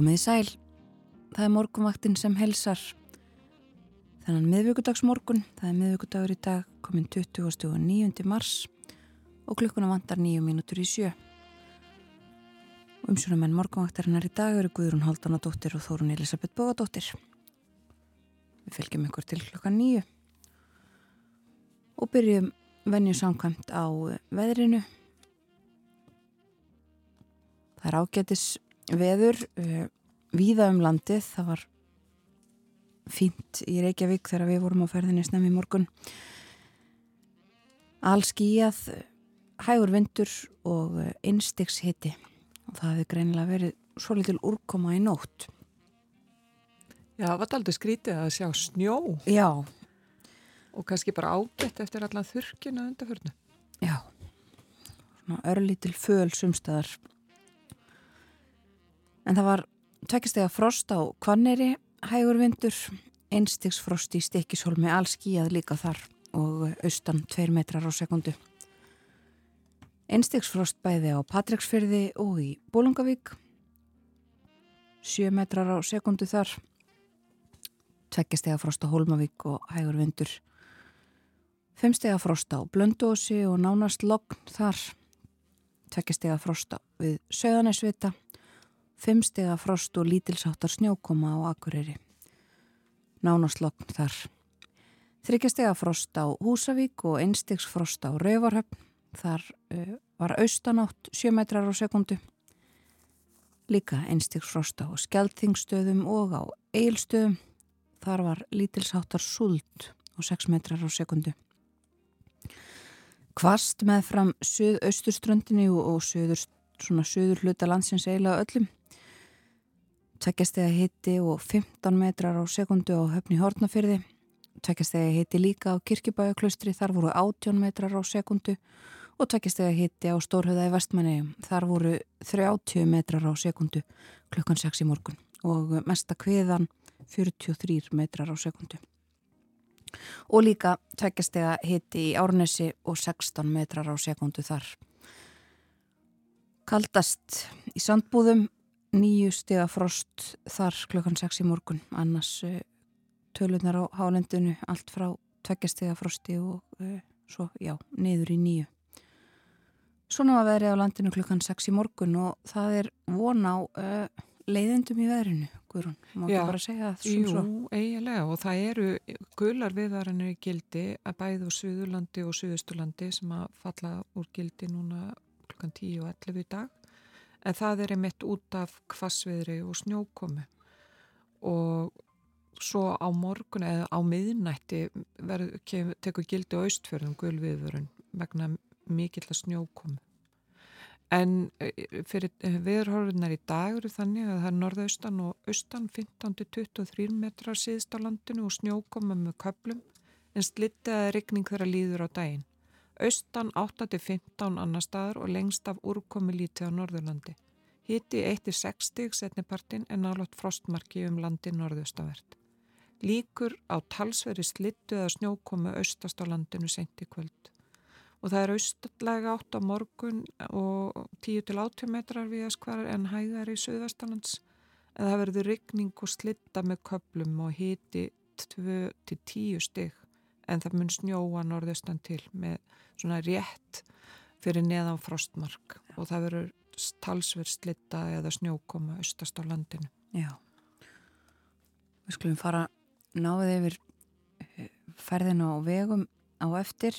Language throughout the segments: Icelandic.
Komið í sæl, það er morgunvaktin sem helsar. Þannig miðvíkudagsmorgun, það er miðvíkudagur í dag, komin 29. mars og klukkuna vantar nýju mínútur í sjö. Umsjónumenn morgunvaktarinnar í dag eru Guðrún Haldanadóttir og Þórun Elisabeth Bógadóttir. Við fylgjum ykkur til klukka nýju og byrjum venju samkvæmt á veðrinu. Það er ágætis veður uh, víða um landið. Það var fínt í Reykjavík þegar við vorum á ferðinni snemmi morgun. Allskíjað hægur vindur og innstiks hitti og það hefði greinilega verið svo litil úrkoma í nótt. Já, það var aldrei skrítið að sjá snjó. Já. Og kannski bara ágætt eftir allan þurkina undarförnu Já, svona örlítil föl sumstaðar En það var tvekistega frost á Kvanneri, hægur vindur, einstigsfrost í stekishólmi allskíjað líka þar og austan 2 metrar á sekundu. Einstigsfrost bæði á Patræksfyrði og í Bólungavík, 7 metrar á sekundu þar, tvekistega frost á Hólmavík og hægur vindur, 5 stega frost á Blöndósi og nánast logn þar, tvekistega frost á við Söðanesvita, Fimmstega frost og lítilsáttar snjókoma á Akureyri. Nánaslokn þar. Þryggjastega frost á Húsavík og einstegs frost á Rauvarhöfn. Þar uh, var austanátt 7 metrar á sekundu. Líka einstegs frost á Skeltingstöðum og á Eilstöðum. Þar var lítilsáttar súld og 6 metrar á sekundu. Kvast með fram söð-austurströndinu og söður, söður hluta landsins eiginlega öllum tveggjastega hitti og 15 metrar á sekundu á höfni Hortnafyrði tveggjastega hitti líka á Kirkibæjaklustri þar voru 18 metrar á sekundu og tveggjastega hitti á Stórhauða í vestmanni þar voru 30 metrar á sekundu klukkan 6 í morgun. Og mesta kviðan 43 metrar á sekundu og líka tveggjastega hitti í Árnesi og 16 metrar á sekundu þar. Kaldast í sandbúðum nýju stiga frost þar klokkan 6 í morgun. Annars uh, tölunar á hálendinu allt frá tveggjastega frosti og uh, svo, já, niður í nýju Svona var verið á landinu klukkan 6 í morgun og það er von á uh, leiðendum í verinu, Guðrún. Má ekki bara segja það Jú, svo? Eiginlega og það eru gular viðvaranir í gildi að bæðu Suðurlandi og Suðusturlandi sem að falla úr gildi núna klukkan 10 og 11 í dag en það er einmitt út af kvassviðri og snjókomi og svo á morgun eða á miðnætti verð, kem, tekur gildi austfjörðum gulviðvörun vegna mikill að snjókomi en e, fyrir viðrhórunar í dag eru þannig að það er norðaustan og austan 15-23 metrar síðst á landinu og snjókoma með köplum en slittiða regning þeirra líður á daginn austan 8-15 annar staðar og lengst af úrkomi lítið á Norðurlandi. Hitti 1-60 setnipartin en nálótt frostmarki um landi norðustavert. Líkur á talsveri slittu eða snjókomi austast á landinu sent í kvöld. Og það er austlega átt á morgun og 10-80 metrar við að skvarar en hæðar í Suðvestalands. En það verður ryggning og slitta með köplum og hiti 2-10 stygg en það mun snjóa norðustan til með svona rétt fyrir neðan frostmark og það verður talsverð slitta eða snjókoma austast á landinu. Já. Við skulum fara náðið yfir eh, ferðinu á vegum á eftir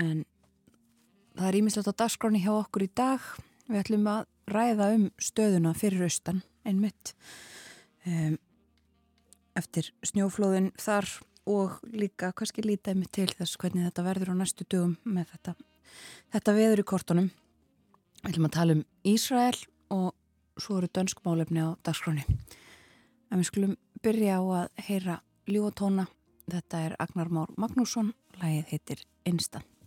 en það er ímislegt á dagskráni hjá okkur í dag. Við ætlum að ræða um stöðuna fyrir austan einmitt um, eftir snjóflóðin þar og líka kannski lítið mig til þess hvernig þetta verður á næstu dögum með þetta, þetta veður í kortunum. Við viljum að tala um Ísrael og svo eru dönskmálefni á dagskráni. En við skulum byrja á að heyra lífotóna. Þetta er Agnar Már Magnússon, lægið heitir Instant.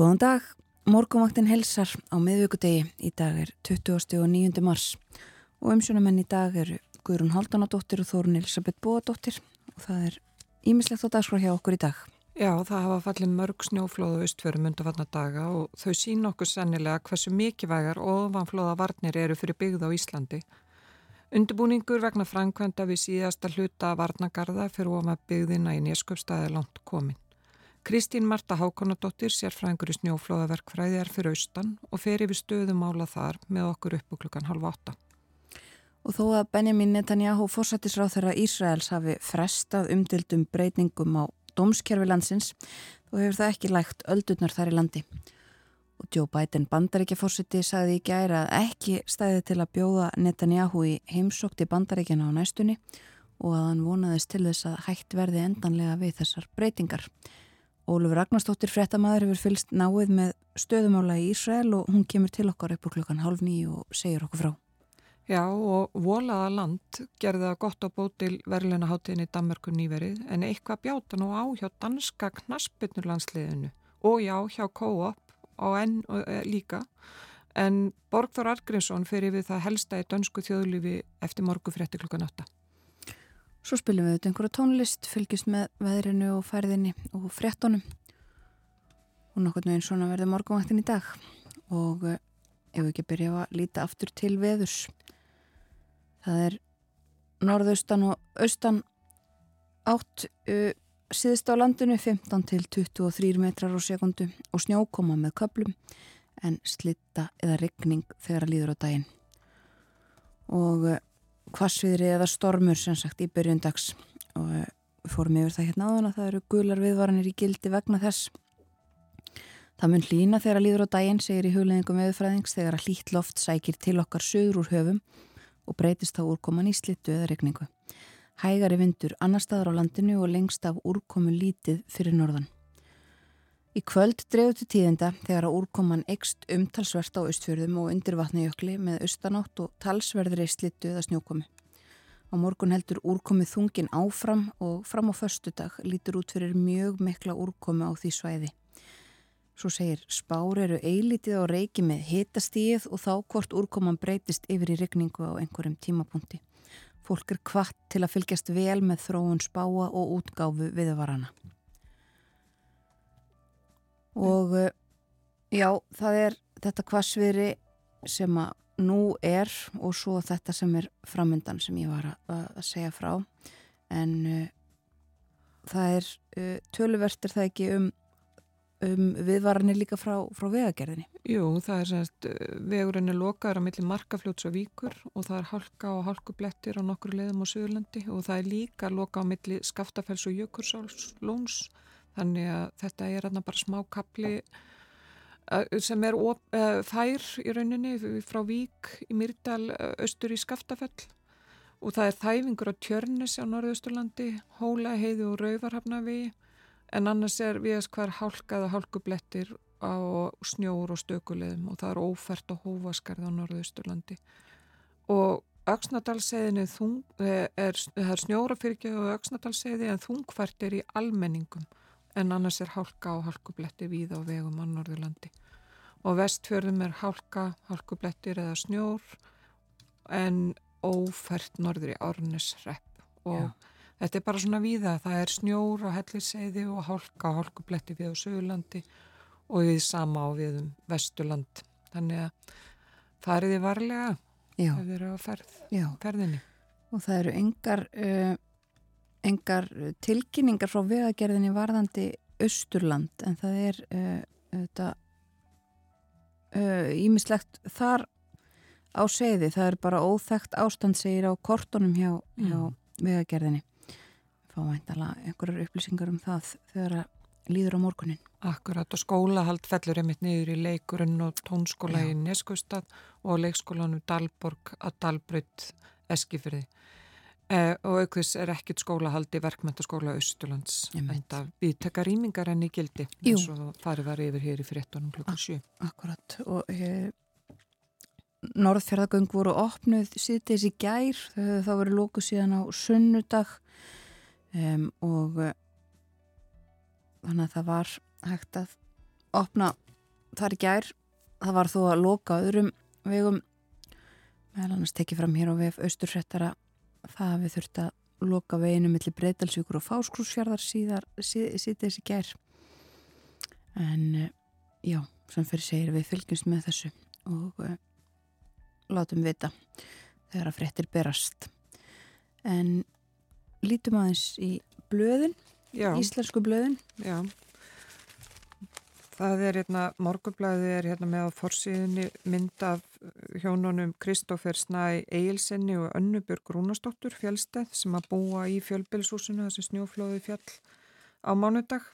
Góðan dag, morgunvaktin helsar á miðvíkudegi. Í dag er 20. og 9. mars og umsjónamenn í dag eru Guðrún Haldanadóttir og Þórun Elisabeth Bóadóttir og það er ímislegt á dagskrá hjá okkur í dag. Já, það hafa fallið mörg snjóflóðu austfjörum undarfarna daga og þau sína okkur sennilega hversu mikilvægar ofanflóða varnir eru fyrir byggð á Íslandi. Undirbúningur vegna framkvæmda við síðasta hluta varnagarða fyrir ofan byggðina í nýsköpstaði langt komin. Kristín Marta Hákonadóttir, sérfræðingur í snjóflóðaverkfræði er fyrir austan og fer yfir stöðum ála þar með okkur upp klukkan halv átta. Og þó að Benjamin Netanyahu fórsættisráð þeirra Ísraels hafi frestað umdildum breytingum á dómskerfi landsins, þó hefur það ekki lægt öldurnar þar í landi. Og Joe Biden bandaríkja fórsætti sagði í gæra að ekki stæði til að bjóða Netanyahu í heimsókti bandaríkjana á næstunni og að hann vonaðist til þess að hægt verði endanlega við þessar breytingar. Óluf Ragnarstóttir frettamæður hefur fylst náið með stöðumála í Ísrael og hún kemur til okkar upp úr klukkan halv nýju og segir okkur frá. Já og volaða land gerði það gott á bótil verðlunaháttiðin í Danmarku nýverið en eitthvað bjáta nú á hjá danska knaspinurlandsliðinu og já hjá Coop og enn og, e, líka en Borgþór Argrímsson fyrir við það helsta í dönsku þjóðlífi eftir morgu frétti klukkan 8. Svo spilum við auðvitað einhverja tónlist, fylgjast með veðrinu og færðinni og fréttonum og nokkurnu einn svona verður morgunvaktin í dag og uh, ef við ekki byrja að líta aftur til veðurs. Það er norðaustan og austan átt uh, síðst á landinu 15 til 23 metrar á sekundu og snjókoma með köplum en slitta eða regning þegar að líður á daginn. Og hvassviðri eða stormur sem sagt í byrjundags og við fórum yfir það hérna áðan að það eru gular viðvaranir í gildi vegna þess. Það mun hlýna þegar að líður á daginn segir í hugleðingum viðfræðings þegar að hlýtt loft sækir til okkar söður úr höfum og breytist þá úrkoman í slittu eða regningu. Hægari vindur annar staðar á landinu og lengst af úrkomu lítið fyrir norðan. Í kvöld drefðu til tíðenda þegar að úrkoman ekst umtalsvert á austfjörðum og undir vatnajökli með austanátt og talsverðri slittu eða snjókomi. Á morgun heldur úrkomið þungin áfram og fram á förstu dag lítur út fyrir mjög mikla úrkomi á því svæði. Svo segir spár eru eilítið á reiki með hitastíð og þá hvort úrkoman breytist yfir í regningu á einhverjum tímapunkti. Fólk er kvart til að fylgjast vel með þróun spáa og útgáfu viðvarana og eh, já, það er þetta hvassveri sem að nú er og svo þetta sem er framöndan sem ég var að, að segja frá. En uh, það er uh, töluvertir það ekki um, um viðvaranir líka frá, frá vegagerðinni. Jú, það er semst vegurinn er lokaður á milli markafljóts og víkur og það er halka og halkublettir á nokkur leðum á Suðurlandi og það er líka loka á milli skaftafells og jökursáls lóns þannig að þetta er hérna bara smá kapli sem er op, uh, fær í rauninni frá Vík í Myrdal austur í Skaftafell. Og það er þæfingur á Tjörnis á Norðausturlandi, Hóla, Heiði og Rauvarhafnavi en annars er við að skvar hálkaða hálkublettir á snjór og stökulegum og það er ófært og hófaskarð á Norðausturlandi. Og Öksnadalsseðinu er, er, er snjóra fyrirgjöð og Öksnadalsseði en þungfært er í almenningum en annars er hálka og hálkubletti við á vegum á Norðurlandi. Og vestfjörðum er hálka, hálkublettir eða snjór en ófært norður í Árnesrepp og Já. þetta er bara svona víða, það er snjór á helliseiði og hálka og hálkubletti við á Suðurlandi og við sama á við um Vesturland. Þannig að fariði varlega Já. ef þið eru á ferð, ferðinni. Og það eru yngar uh, engar tilkynningar frá vegagerðinni varðandi Östurland en það er uh, þetta ímislegt uh, þar á segði, það er bara óþægt ástand segir á kortunum hjá, mm. hjá vegagerðinni fá væntalega einhverjar upplýsingar um það þegar að líður á morgunin Akkurat og skólahald fellur einmitt niður í leikurinn og tónskóla Já. í Neskustad og leikskólanum Dalborg að Dalbrödd Eskifyrði Eh, og aukvís er ekkit skólahaldi verkmyndaskóla Östurlands við tekka rýmingar enn í gildi eins og farið var yfir hér í fréttunum klukkan 7 Akkurat og eh, Norðfjörðagöng voru opnuð síðdeis í gær. Þá verið lóku síðan á sunnudag. Um, og uh, þannig að það var hægt að opna þar í gær. Það var þó að lóka öðrum vegum. Meðal annars tekið fram hér á VF Östursettara það við þurftum að loka veginu millir breytalsvíkur og fáskrúsfjörðar síðar síðan þessi ger en eh, já, sem fyrir segir við fylgjumst með þessu og uh, látum vita þegar að frettir berast. En lítum aðeins í blöðin já. íslensku blöðin. Já Það er hérna, morgublaðið er hérna með á forsíðinni mynd af hjónunum Kristófer Snæ Eilsenni og Önnubjörg Rúnastóttur fjálstæð sem að búa í fjölbilshúsinu þessi snjóflóði fjall á mánudag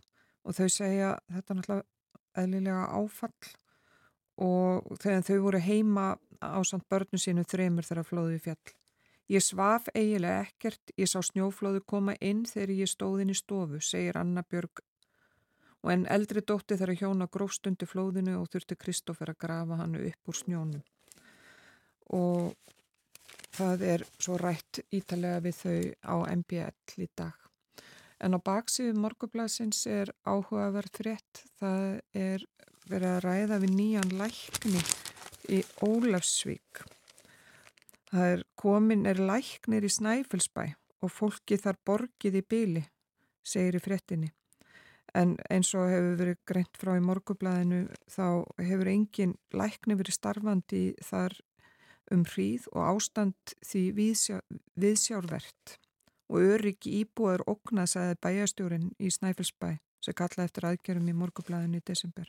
og þau segja þetta náttúrulega eðlilega áfall og þegar þau voru heima á samt börnu sínu þreymur þegar flóði fjall. Ég svaf eigilega ekkert, ég sá snjóflóðu koma inn þegar ég stóð inn í stofu, segir Anna Björg og en eldri dótti þar að hjóna grófstundi flóðinu og þurfti Kristófer að grafa hannu upp úr snjónum. Og það er svo rætt ítalega við þau á MBL í dag. En á baksíðu morgublasins er áhugaverð frétt. Það er verið að ræða við nýjan lækni í Ólafsvík. Það er komin er læknir í Snæfellsbæ og fólki þar borgið í byli, segir í fréttinni en eins og hefur verið greint frá í morgublaðinu þá hefur engin lækni verið starfandi þar um hríð og ástand því viðsjá, viðsjárvert og öryggi íbúið oknað, sagði bæjastjórin í Snæfellsbæ sem kallaði eftir aðgjörum í morgublaðinu í desember.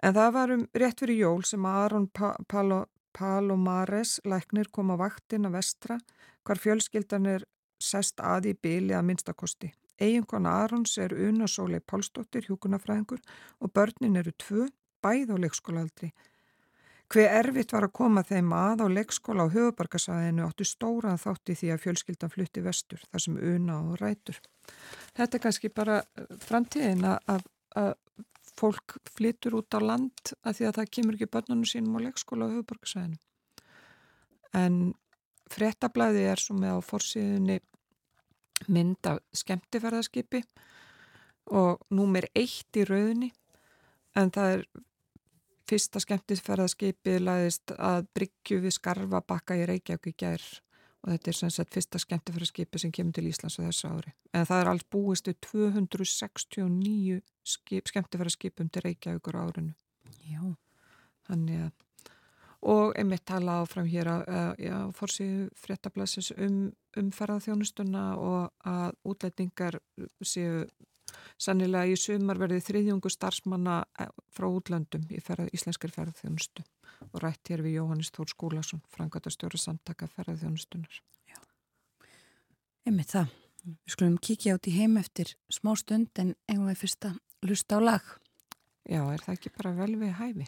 En það var um rétt fyrir jól sem Aron pa Palo Palomares læknir kom á vaktin að vestra hvar fjölskyldan er sest að í byli að minnstakosti. Eiginkona Arons er Una Sólei Pálsdóttir, hjúkunafræðingur og börnin eru tvö, bæð á leikskólaaldri. Hver erfitt var að koma þeim að á leikskóla á höfubarkasæðinu áttu stóran þátti því að fjölskyldan flutti vestur, þar sem Una og rætur. Þetta er kannski bara eh, framtíðin að, að fólk flytur út á land að því að það kemur ekki börnunum sínum á leikskóla á höfubarkasæðinu. En frettablaði er svo með á forsíðunni mynd af skemmtifærðarskipi og númer eitt í rauðni en það er fyrsta skemmtifærðarskipið laðist að Bryggju við Skarfa bakka í Reykjavík í gær og þetta er sem sagt fyrsta skemmtifærðarskipi sem kemur til Íslands á þessu ári. En það er alls búistu 269 skemmtifærðarskipum til Reykjavíkur árinu. Já. Þannig að og einmitt tala áfram hér að fórsíðu fréttablasins um umferðarþjónustuna og að útlætingar séu sannilega í sumar verði þriðjungu starfsmanna eh, frá útlöndum í ferð, íslenskir ferðarþjónustu og rætt hér við Jóhannes Þór Skúlason, frangatastjóri samtaka ferðarþjónustunar. Já. Einmitt það. Við skulum kíkja át í heim eftir smá stund en eigum við fyrst að lusta á lag. Já, er það ekki bara vel við hæfi?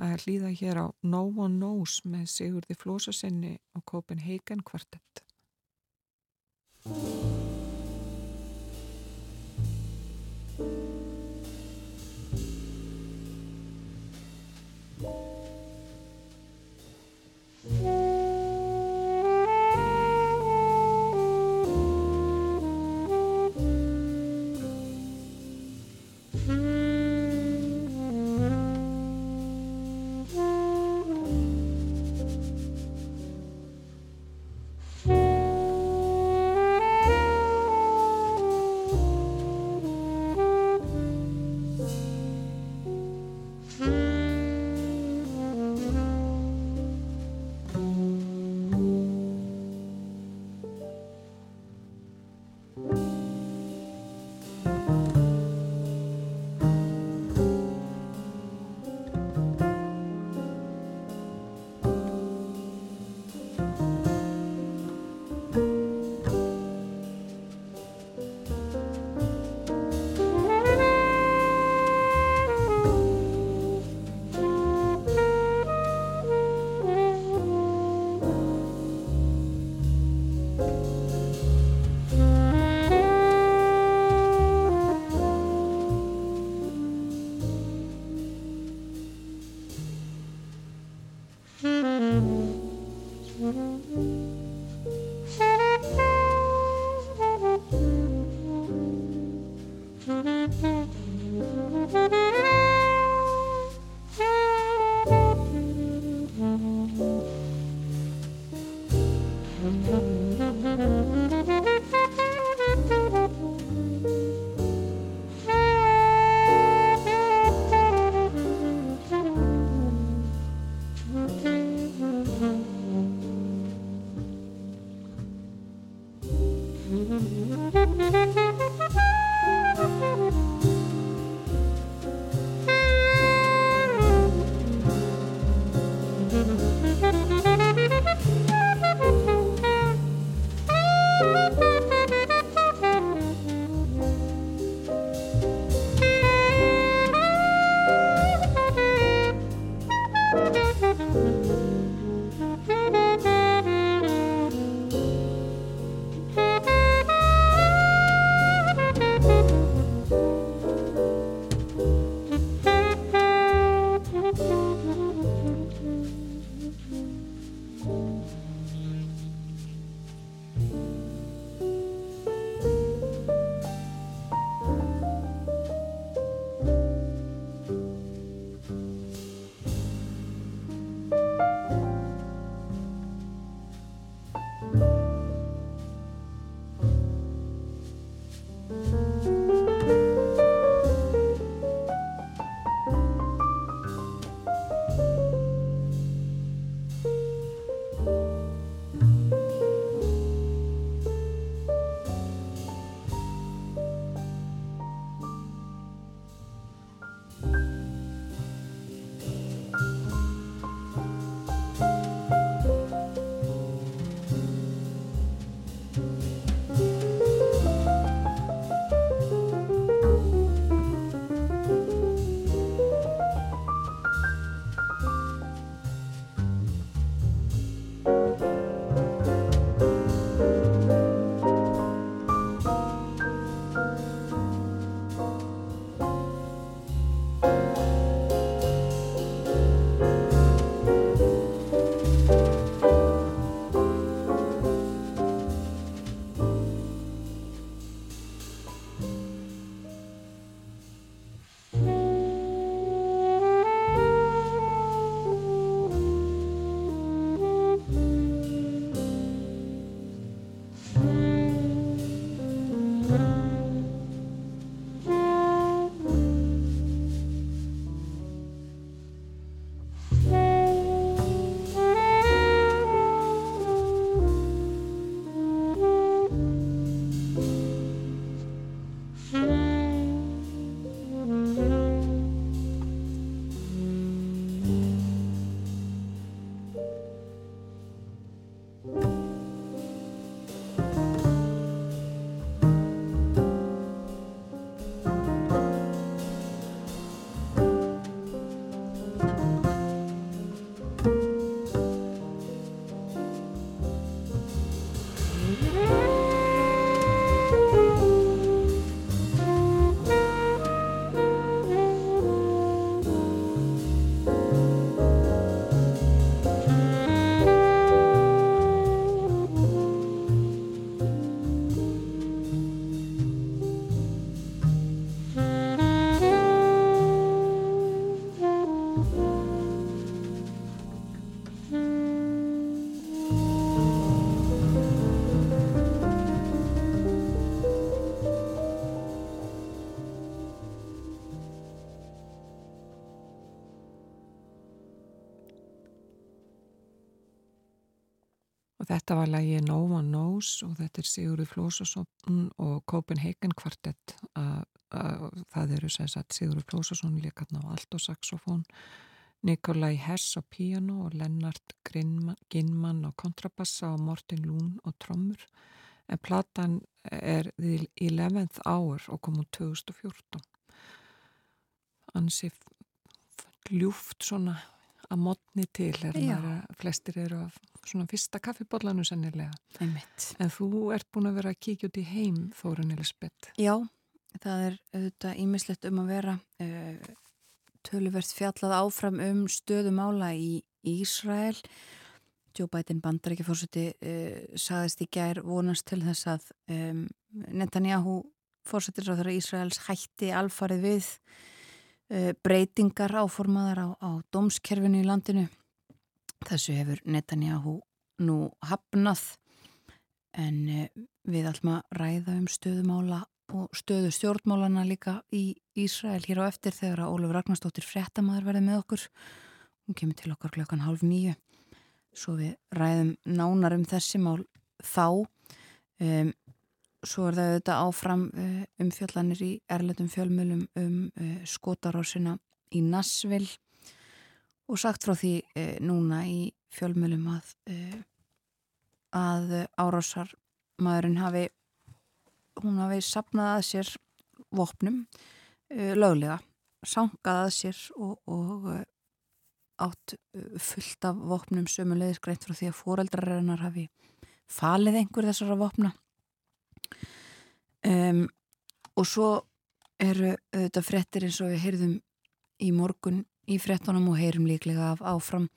Að hlýða hér á No One Knows með Sigurði Flósasinni á Copenhagen kvartett. Þetta var lægi No One Knows og þetta er Sigurður Flósasson og Copenhagen Quartet. Að, að, það eru sagt, Sigurður Flósasson líka á allt og saxofón Nikolai Hess á piano og Lennart Ginman á kontrabassa og Morten Lún á trommur. En platan er í 11th hour og kom úr 2014 ansið ljúft svona að modni til er maður, flestir eru af svona fyrsta kaffibóllanu sennilega. Einmitt. en þú ert búin að vera að kíkja út í heim Þórun Elisabeth Já, það er auðvitað ímislegt um að vera uh, töluvert fjallað áfram um stöðumála í Ísrael. Joe Biden bandar ekki fórseti uh, saðist í gær vonast til þess að um, Netanyahu fórsetir á þeirra Ísraels hætti alfarið við Eh, breytingar áformaðar á, á dómskerfinu í landinu. Þessu hefur Netanyahu nú hafnað en eh, við ætlum að ræða um stöðumála og stöðu stjórnmálana líka í Ísrael hér á eftir þegar að Óluf Ragnarstóttir frettamæður verði með okkur. Hún kemur til okkar klokkan halv nýju. Svo við ræðum nánar um þessi mál þá. Um, svo er það auðvitað áfram uh, umfjallanir í erletum fjölmjölum um uh, skotarásina í Nassvill og sagt frá því uh, núna í fjölmjölum að, að árásar maðurinn hafi hún hafi sapnað að sér vopnum löglega, sangað að sér og, og átt fullt af vopnum sömulegis greint frá því að fóreldrarinnar hafi falið einhver þessara vopna um, og svo eru þetta frettir eins og við heyrðum í morgun í frettunum og heyrum líklega af áfram.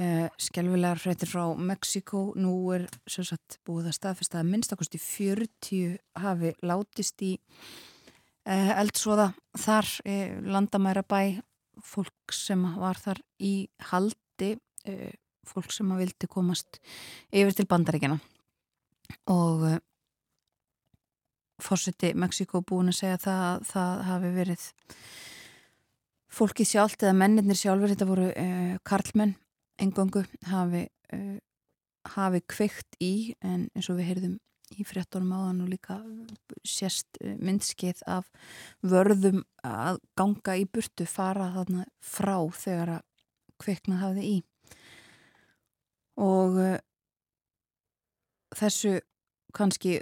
Uh, skelvilegar frettir frá Mexiko nú er sagt, búið að staðfesta að minnstakosti 40 hafi látist í uh, eldsvoða þar uh, landamæra bæ fólk sem var þar í haldi fólk sem að vildi komast yfir til bandaríkjana og fórseti Mexiko búin að segja að það, það hafi verið fólki sjálft eða mennirnir sjálfur, þetta voru uh, karlmenn engangu hafi, uh, hafi kveikt í en eins og við heyrðum í fréttunum áðan og líka sérst uh, myndskeið af vörðum að ganga í burtu fara þarna frá þegar að kveiknað hafi í. Og þessu kannski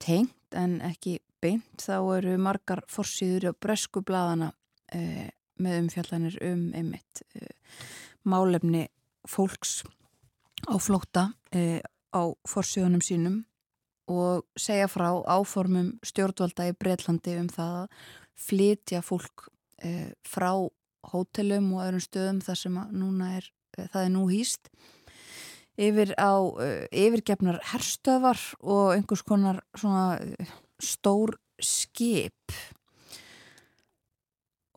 tengt en ekki beint þá eru margar forsiður á bresku bladana eh, með umfjallanir um einmitt eh, málefni fólks á flóta eh, á forsiðunum sínum og segja frá áformum stjórnvalda í Breitlandi um það að flytja fólk frá hótelum og öðrum stöðum þar sem núna er, það er nú hýst yfir á uh, yfirgefnar herstöðvar og einhvers konar svona uh, stór skip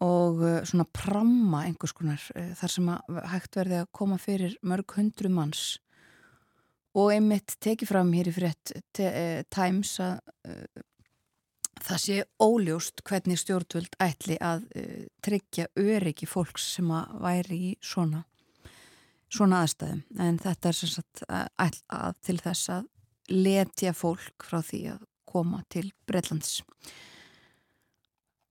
og uh, svona pramma einhvers konar þar sem hægt verði að koma fyrir mörg hundru manns. Og einmitt tekið fram hér í frétt Times að það sé óljóst hvernig stjórnvöld ætli að tryggja öryggi fólks sem að væri í svona svona aðstæðum. En þetta er sem sagt að, að til þess að letja fólk frá því að koma til Breitlands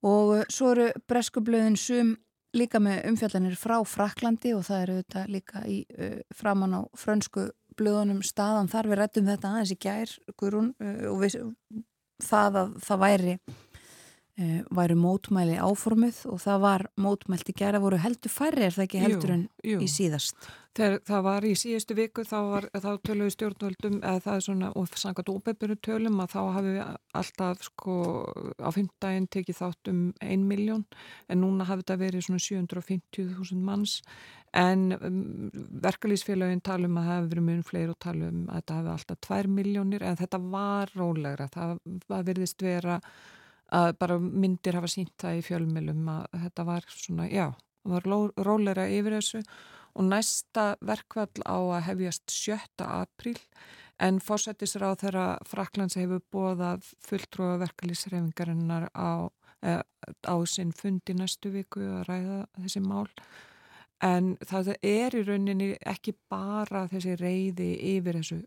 og uh, svo eru breskublöðin sum líka með umfjallanir frá Fraklandi og það eru þetta líka í uh, framann á frönsku blöðunum staðan þar. Við rættum þetta aðeins í gær Guðrún, uh, og við, það að það væri uh, væru mótmæli áformið og það var mótmælt í gæra voru heldur færri er það ekki heldur jú, en jú. í síðast? Þegar það var í síðustu viku þá, var, þá töluðu stjórnvöldum eða það er svona og sangat óbefuru tölum að þá hafi við alltaf sko á fymdægin tekið þátt um ein miljón en núna hafi þetta verið svona 750.000 manns. En um, verkalýsfélagin talum að það hefur verið mjög fleiri og talum að þetta hafi alltaf 2 miljónir en þetta var rólegra, það var verðist vera að bara myndir hafa sínt það í fjölmjölum að þetta var svona, já, það var rólegra yfir þessu og næsta verkvall á að hefjast 7. apríl en fórsættisráð þeirra Fraklands hefur bóðað fulltrúa verkalýsreifingarinnar á, eh, á sinn fundi næstu viku að ræða þessi mál en það er í rauninni ekki bara þessi reyði yfir þessu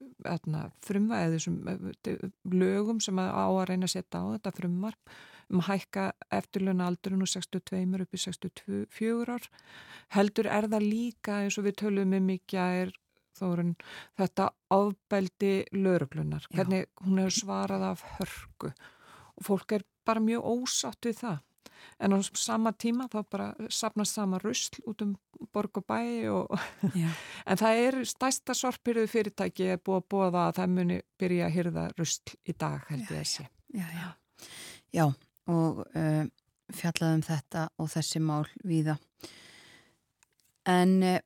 frumva eða þessum eh, lögum sem á að reyna að setja á þetta frumvarp um að hækka eftirlöna aldurinn úr 62 upp í 64 ár. Heldur er það líka eins og við töluðum um mikið er þórun þetta ábældi lögurglunar, hvernig hún hefur svarað af hörgu og fólk er bara mjög ósatt við það en á sama tíma þá bara sapnast sama rusl út um borg og bæ og en það er stæsta sorpirðu fyrirtæki er búið að búa það að það muni byrja að hyrða rusl í dag held ég að sé. Já, já, já. Og uh, fjallaðum þetta og þessi mál víða. En uh,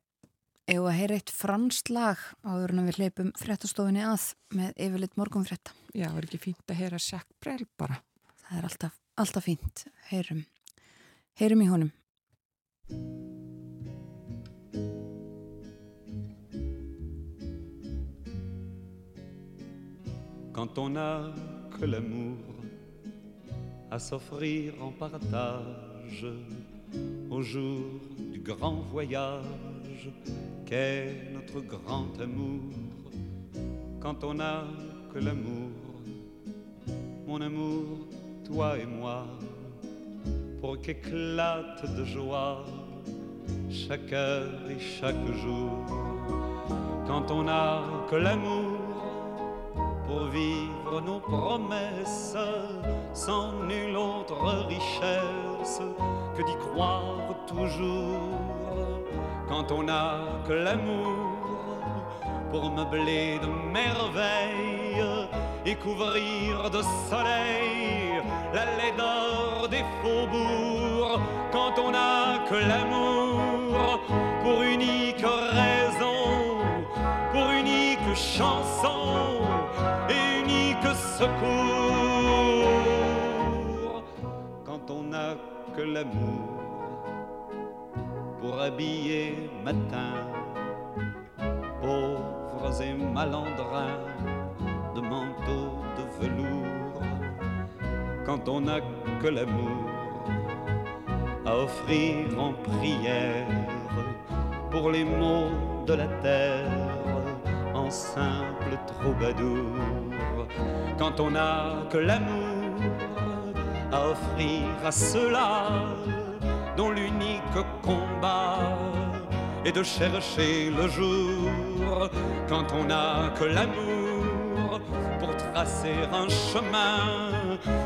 ef að heyra eitt franslag áður en við hleypum frettastofinni að með yfirleitt morgunfretta Já, það er ekki fínt að heyra sjakkbrell bara? Það er alltaf, alltaf fínt. Heyrum, Quand on a que l'amour à s'offrir en partage au jour du grand voyage qu'est notre grand amour? Quand on n'a que l'amour, mon amour, toi et moi, pour qu'éclate de joie chaque heure et chaque jour. Quand on n'a que l'amour, pour vivre nos promesses sans nulle autre richesse que d'y croire toujours. Quand on n'a que l'amour pour meubler de merveilles et couvrir de soleil faubourgs. Quand on n'a que l'amour pour unique raison, pour unique chanson et unique secours. Quand on n'a que l'amour pour habiller matin pauvres et malandrins de manteaux de velours. Quand on n'a que l'amour à offrir en prière pour les maux de la terre en simple troubadour. Quand on n'a que l'amour à offrir à ceux-là dont l'unique combat est de chercher le jour. Quand on n'a que l'amour pour tracer un chemin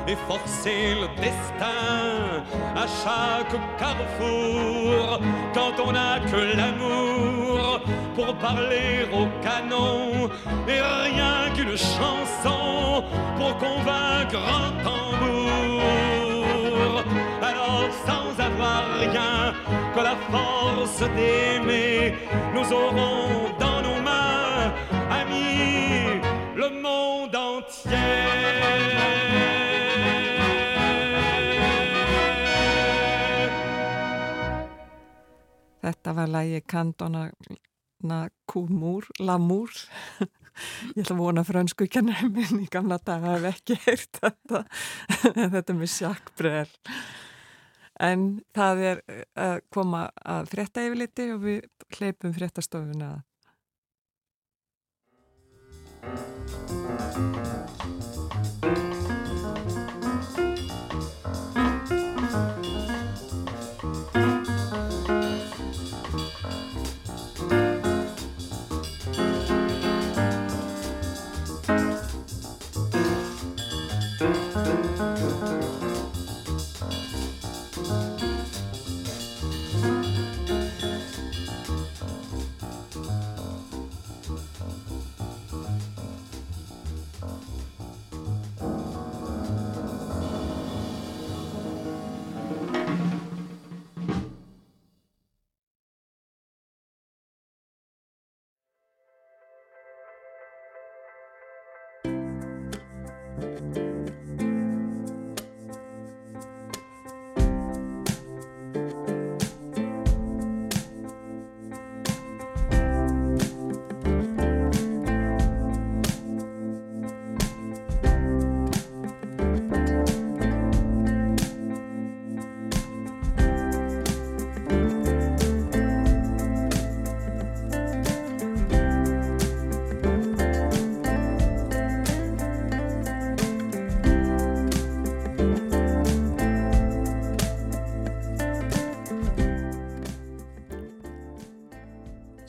et forcer le destin à chaque carrefour. Quand on n'a que l'amour pour parler au canon et rien qu'une chanson pour convaincre un tambour. Alors sans avoir rien que la force d'aimer, nous aurons dans nos mains, amis, le monde entier. Þetta var lægi Kandona Kumur, Lamur ég ætla að vona frönsku kennar minn í gamla daga hef ekki heyrt þetta þetta með sjakkbrell en það er að koma að frétta yfir liti og við hleypum fréttastofuna. að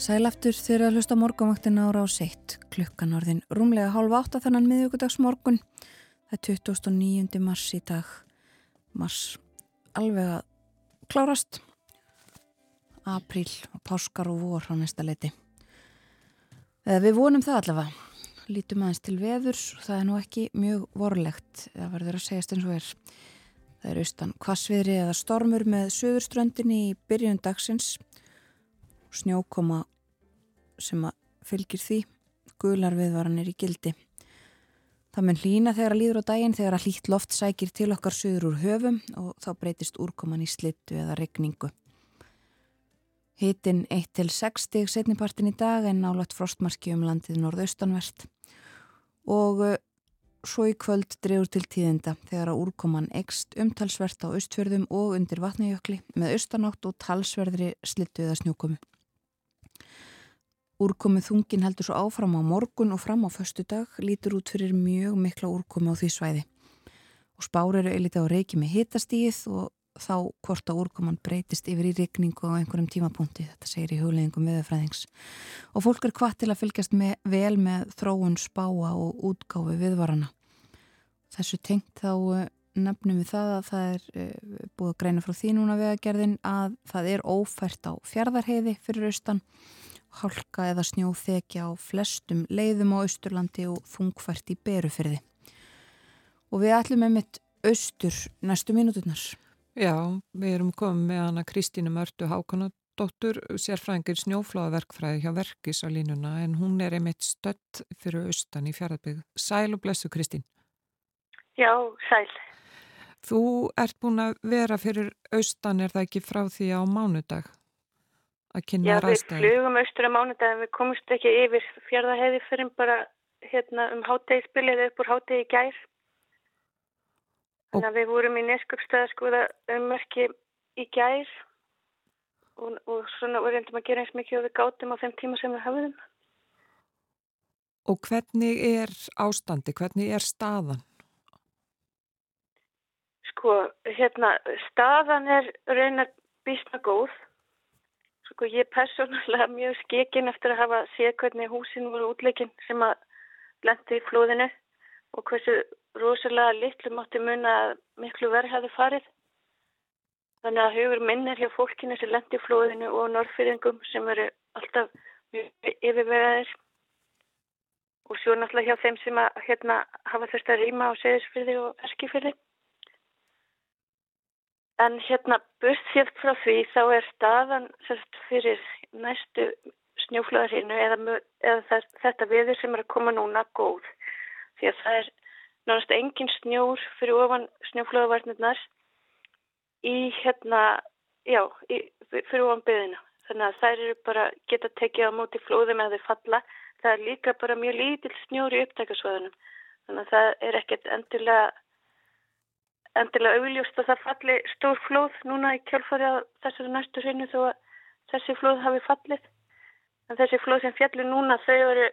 Sælaftur þeirra hlusta morgunvaktina ára á seitt. Klukkan orðin rúmlega hálfa átta þannan miðugudagsmorgun. Það er 2009. mars í dag. Mars alveg að klárast. Apríl og páskar og vor á næsta leiti. Eða við vonum það allavega. Lítum aðeins til veðurs það er nú ekki mjög vorlegt. Það verður að segjast eins og er. Það er austan kvassviðri eða stormur með söðurströndinni í byrjun dagsins. Snjókoma sem að fylgir því gular viðvaranir í gildi. Það mun hlýna þegar að líður á daginn þegar að hlýtt loft sækir til okkar söður úr höfum og þá breytist úrkoman í slittu eða regningu. Hitin 1-6 stig setnipartin í dag en nálat frostmarki um landið norðaustanvert og uh, svo í kvöld drefur til tíðinda þegar að úrkoman ekst umtalsvert á austfjörðum og undir vatnajökli með austanátt og talsverðri slittu eða snjókomu. Úrkomið þungin heldur svo áfram á morgun og fram á förstu dag lítur út fyrir mjög mikla úrkomi á því svæði. Og spár eru eilita á reiki með hitastíð og þá hvort að úrkoman breytist yfir í regningu á einhverjum tímapunkti, þetta segir í hugleggingum viðfræðings. Og fólk er hvað til að fylgjast með, vel með þróun spáa og útgáfi viðvarana. Þessu tengt þá eh, nefnum við það að það er uh, búið að greina frá því núna vegagerðin að það er ófært á fjardarheiði fyrir austan hálka eða snjóþekja á flestum leiðum á Austurlandi og þungfært í berufyrði. Og við ætlum með mitt austur næstu mínuturnar. Já, við erum komið með hana Kristínu Mörtu Hákonadóttur, sérfræðingir snjófláðaverkfræði hjá Verkis á línuna en hún er einmitt stött fyrir austan í fjaraðbygg. Sæl og blessu Kristín. Já, sæl. Þú ert búin að vera fyrir austan er það ekki frá því á mánudag? Að kynna ræðstæði? Já, við flugum austur á mánudagin, við komumst ekki yfir fjörðaheiði fyrir bara hérna, um háttegisbilið upp úr háttegi gær. Þannig að við vorum í neskjöpstöða skoða ummerki í gær og, og svona reyndum að gera eins mikið og við gátum á þeim tíma sem við hafðum. Og hvernig er ástandi, hvernig er staðan? Sko, hérna, staðan er raunar bísna góð Sko ég er persónulega mjög skekinn eftir að hafa séð hvernig húsin voru útleikinn sem að lendi í flóðinu og hversu rosalega litlu mátti mun að miklu verð hefði farið. Þannig að hugur minn er hjá fólkinu sem lendi í flóðinu og norðfyrðingum sem eru alltaf yfirvegaðir og svo náttúrulega hjá þeim sem að hérna, hafa þurft að rýma á seðisfyrði og erskifyrði. En hérna burt frá því þá er staðan sérst, fyrir næstu snjóflöðarhinu eða, eða þetta viður sem er að koma núna góð. Því að það er náttúrulega engin snjór fyrir ofan snjóflöðavarnirnar í hérna, já, í, fyrir ofan byðina. Þannig að þær eru bara geta tekið á móti flóðum eða falla. Það er líka bara mjög lítill snjór í upptækasvæðunum. Þannig að það er ekkert endilega endilega augljóst að það falli stór flóð núna í kjálfari að þessari næstu hreinu þó að þessi flóð hafi fallið. En þessi flóð sem fjallir núna þau eru,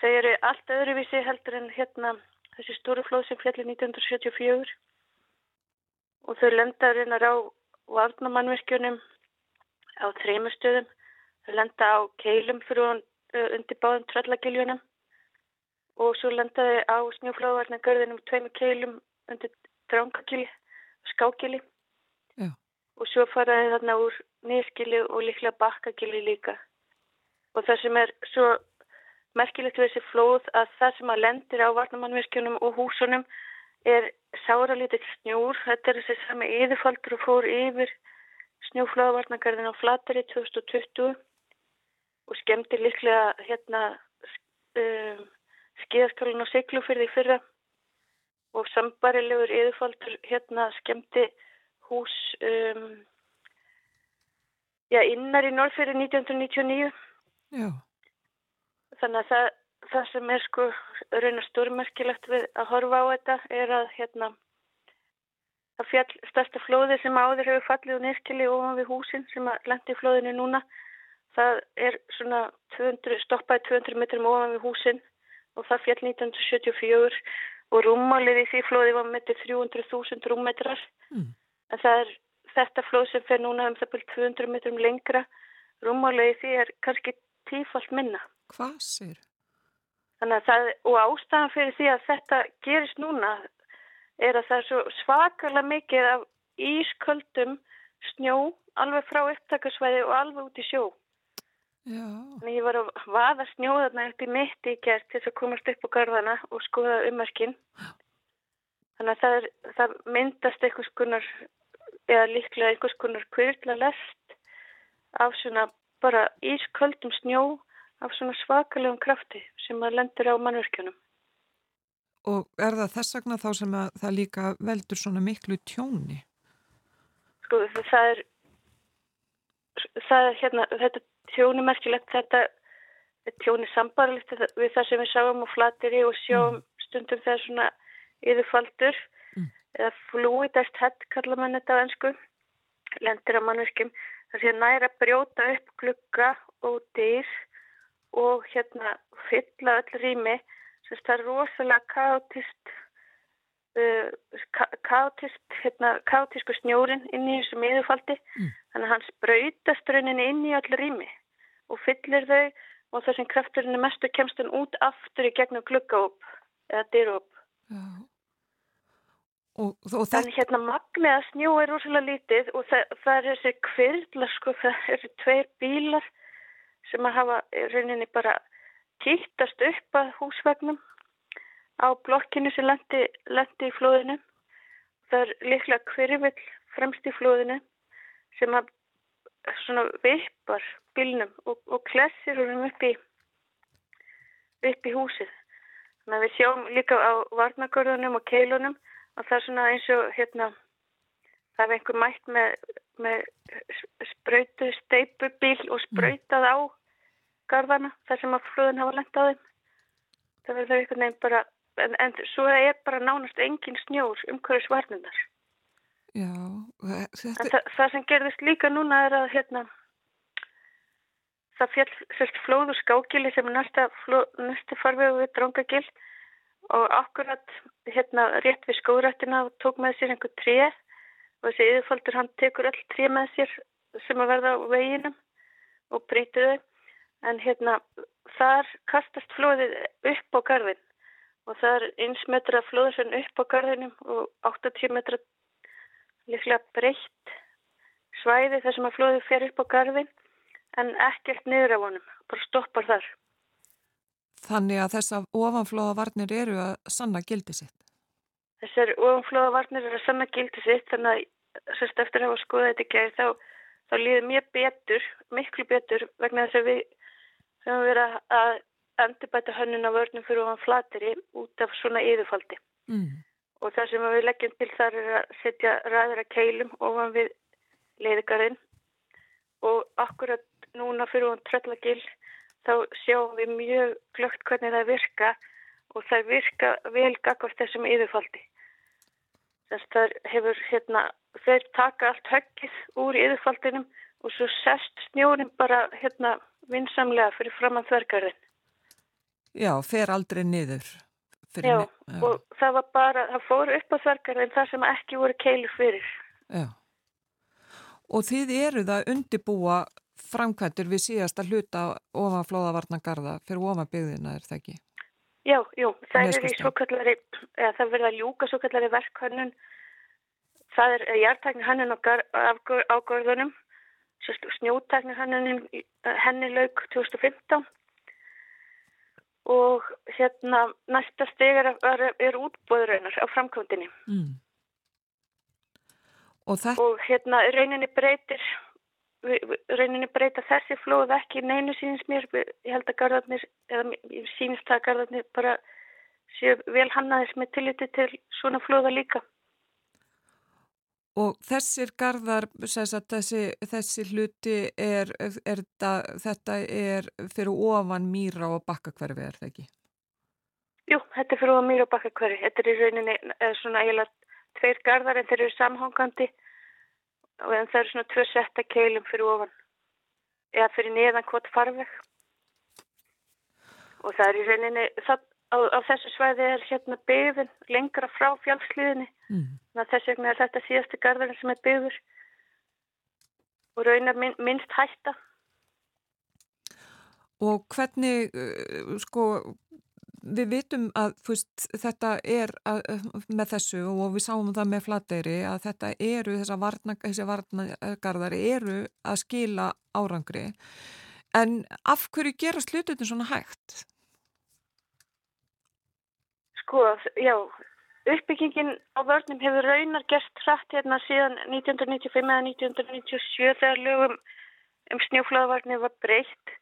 þau eru allt öðruvísi heldur en hérna þessi stóru flóð sem fjallir 1974 og þau lenda reynar á varnamannverkjunum á þreymustöðum. Þau lenda á keilum fyrir undir báðum tröllagiljónum og svo lendaði á snjófláðvarnagörðinum tveimur keilum undir drangakili, skákili Já. og svo faraði þarna úr nýskili og líklega bakkakili líka. Og það sem er svo merkilegt við þessi flóð að það sem að lendir á varnamannverkjunum og húsunum er sáralítill snjúr, þetta er þessi sami yðurfaldur og fór yfir snjúflöðavarnagarðin á Flateri 2020 og skemmti líklega hérna um, skíðaskalun og siglufyrði fyrra og sambarilegur yðurfaldur hérna skemmti hús um, já, innar í Norrfjörði 1999 já. þannig að það, það sem er sko raunar stórmerkilegt við að horfa á þetta er að hérna það fjall stærsta flóði sem áður hefur fallið og nýrkili ofan við húsin sem að lendi flóðinu núna. Það er svona 200, stoppaði 200 metrum ofan við húsin og það fjall 1974 og rúmmálið í því flóði var með 300.000 rúmmetrar mm. en það er þetta flóð sem fer núna um það byrjum 200 metrum lengra rúmálegi því er kannski tífalt minna. Hvað sér? Það, og ástæðan fyrir því að þetta gerist núna er að það er svo svakalega mikið af ísköldum snjó alveg frá upptakarsvæði og alveg út í sjó. Þannig ég var að vaða snjóðarna upp í mitti í gert til þess að komast upp á garðana og skoða ummerkinn. Þannig að það, er, það myndast einhvers konar, eða líklega einhvers konar kvyrla lest af svona bara ísköldum snjó af svona svakalegum krafti sem að lendur á mannverkjunum. Og er það þess vegna þá sem að það líka veldur svona miklu tjóni? Sko það er, það er hérna, þetta tjóni merkilegt þetta tjóni sambarlegt við það sem við sáum á flatiri og sjáum mm. stundum þegar svona yfirfaldur mm. eða fluidest hett kallar mann þetta á ennsku lendir á mannverkjum þar sé næra brjóta upp glugga og dyr og hérna fylla öll rými sem það er rosalega káttist uh, káttist hérna, káttisku snjórin inn í þessum yfirfaldi mm. þannig að hann sprautast rauninni inn í öll rými og fyllir þau og þessum krafturinn er mestu kemst hann út aftur í gegnum klukkaóp eða dyrróp. En hérna magniða snjó er úrslega lítið og það, það er þessi kvirla sko, það eru tveir bílar sem að hafa rauninni bara kýttast upp að húsvagnum á blokkinu sem lendi, lendi í flóðinu. Það er líklega kvirvill fremst í flóðinu sem að svona vippar bílnum og, og klessir húnum upp í upp í húsið. Þannig að við sjáum líka á varnagörðunum og keilunum að það er svona eins og hérna það er einhver mætt með, með spröytu steipubíl og spröytað á garðana þar sem að flöðun hafa lengt á þeim. Það verður einhvern veginn bara en, en svo er bara nánast engin snjór umhverjus varnundar. Já, þetta... það, það sem gerðist líka núna er að hérna, það fjall sérst flóðu skákili sem er næsta farvegu við Drángagil og akkurat hérna rétt við skórættina tók með sér einhver tré og þessi yfirfaldur hann tekur öll tré með sér sem að verða á veginum og breytiðu en hérna þar kastast flóðið upp á garðin og það er eins metra flóðsvenn upp á garðinum og 80 metra líklega breytt svæði þar sem að flóði fer upp á garðin en ekkert niður af honum, bara stoppar þar. Þannig að þessar ofanflóðavarnir eru að sanna gildi sitt? Þessar ofanflóðavarnir eru að sanna gildi sitt þannig að sérst eftir að hafa skoðað þetta ekki þá, þá líður mér betur, miklu betur vegna þess að við höfum verið að endurbæta hönnun á vörnum fyrir ofan flateri út af svona yðurfaldi. Mm og það sem við leggjum til þar er að setja ræðir að keilum ofan við leiðigarinn og akkurat núna fyrir hún tröllagil þá sjáum við mjög glögt hvernig það virka og það virka vel gagvart þessum yfirfaldi. Þess það hefur hérna, þeir taka allt höggið úr yfirfaldinum og svo sest snjórin bara hérna vinsamlega fyrir framann þvergarðin. Já, fer aldrei niður. Já, já, og það var bara, það fór upp á þverkarinn þar sem ekki voru keilur fyrir. Já, og þið eruð að undibúa framkvæmdur við síðasta hluta ofan flóðavarnagarða fyrir ofan byggðina, er það ekki? Já, jú, það er í svokallari, eða það verða ljúka svokallari verkhannun, það er hjartækni hannun á gorðunum, snjótækni hannun henni lauk 2015 og hérna næsta steg er, er, er útbóðurinnar á framkvöndinni mm. og, og hérna rauninni breytir rauninni breyta þessi flóð ekki neinu sínins mér ég held að gardarnir eða sínist að gardarnir bara séu vel hannaðis með tilliti til svona flóða líka Og þessir garðar, þessi, þessi hluti er, er, er þetta er fyrir ofan mýra og bakkakverfi, er það ekki? Jú, þetta er fyrir ofan mýra og bakkakverfi. Þetta er í rauninni svona eiginlega tveir garðar en þeir eru samhangandi og það eru svona tvö setta keilum fyrir ofan eða fyrir neðan hvort farveg. Og það er í rauninni, það, á, á þessu svæði er hérna byggðin lengra frá fjálfsliðinni mm. þess vegna er þetta síðastu garðarinn sem er byggður og raunar minn, minnst hætta Og hvernig, uh, sko, við vitum að fyrst, þetta er að, með þessu og við sáum það með flateyri að þetta eru, varna, þessi varnagarðar eru að skila árangri. En af hverju gera slututin svona hægt? Sko, já, uppbyggingin á vörnum hefur raunar gert hrætt hérna síðan 1995 eða 1997 þegar lögum um snjóflöðavarnir var breytt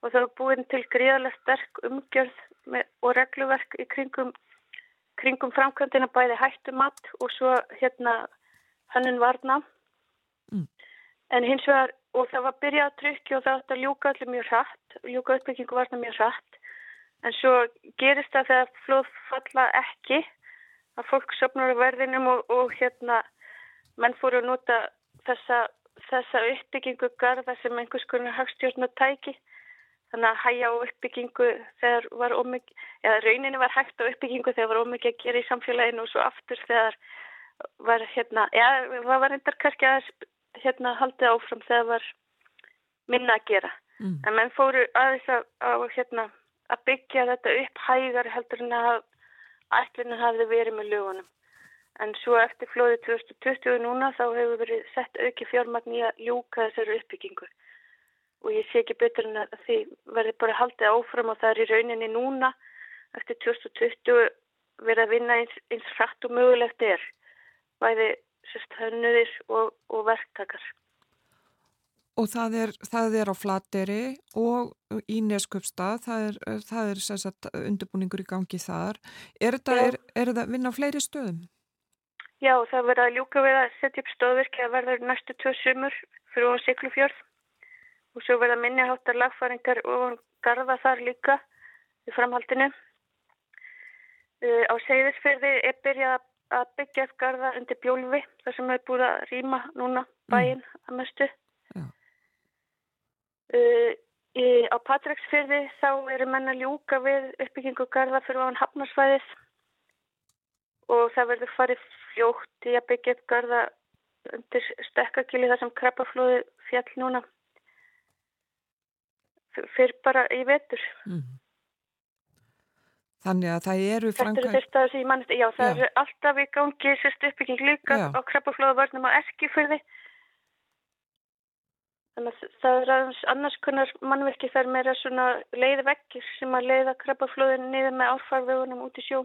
og það var búin til gríðarlega sterk umgjörð með, og regluverk í kringum, kringum framkvæmdina bæði hættumatt og svo hérna hannun varna. Mm. En hins vegar, og það var byrjað að trykja og það átt að ljúka allir mjög hratt, ljúka uppbyggingu varna mjög hratt. En svo gerist það þegar flóð falla ekki, að fólk söpnur á verðinum og, og hérna menn fóru að nota þessa, þessa uppbyggingu garda sem einhvers konar hagstjórn að tæki þannig að hægja á uppbyggingu þegar var ómikið, eða rauninni var hægt á uppbyggingu þegar var ómikið að gera í samfélaginu og svo aftur þegar var hérna, eða það var reyndar kannski að hérna haldið áfram þegar var minna að gera. Mm. En menn fóru aðeins að, að, hérna, að byggja þetta upp hægar heldur en að ætlinu hafði verið með lögunum. En svo eftir flóðið 2020 núna þá hefur verið sett auki fjármagn í að ljúka þessari uppbyggingu og ég sé ekki betur en að því verði bara haldið áfram og það er í rauninni núna eftir 2020 verið að vinna eins, eins hratt og mögulegt er bæði hönnuðir og, og verktakar. Og það er, það er á flateri og í neskjöpstað, það er, það er sagt, undirbúningur í gangi þar. Er þetta, er, er þetta vinna á fleiri stöðum? Já, það verður að ljúka við að setja upp stöðverki að verður næstu tvö sumur fyrir hún Siglufjörð og svo verða minniháttar lagfæringar og garða þar líka í framhaldinu. Uh, á segðisferði er byrjað að byggja eftir garða undir bjólfi þar sem hefur búið að rýma núna bæinn mm. að mestu. Ja. Uh, í, á Patræksferði þá eru menna ljúka við uppbyggingu garða fyrir án hafnarsvæðis og það verður farið fljótt í að byggja eftir garða undir stekkakili þar sem kreppaflóði fjall núna fyrir bara í vetur. Mm. Þannig að það eru framkvæm... Þetta eru að þessi í mannist, já það já. eru alltaf í gangi sérst uppbygging líka já. á kreppaflóðavörnum á Eskifyrði. Þannig að það er aðeins annars konar mannverki þar meira svona leiði vekkir sem að leiða kreppaflóðin niður með áfarvegunum út í sjó.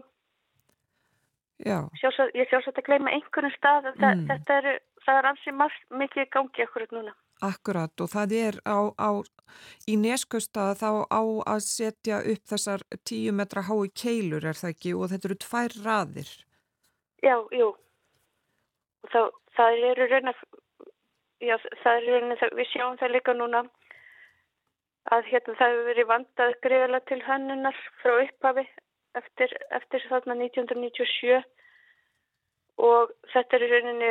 Já. Sjálfsagt, ég sjálfsagt að gleyma einhvern stað, mm. þetta eru, það er ansið mikið í gangi akkurat núna. Akkurat og það er á, á í neskausta þá á að setja upp þessar tíu metra hái keilur er það ekki og þetta eru tvær raðir. Já, jú. Þá, það eru reyna, já það eru reyna, við sjáum það líka núna að hérna það hefur verið vandað greiðala til hannunar frá upphafi eftir, eftir þarna 1997 og þetta eru reyninni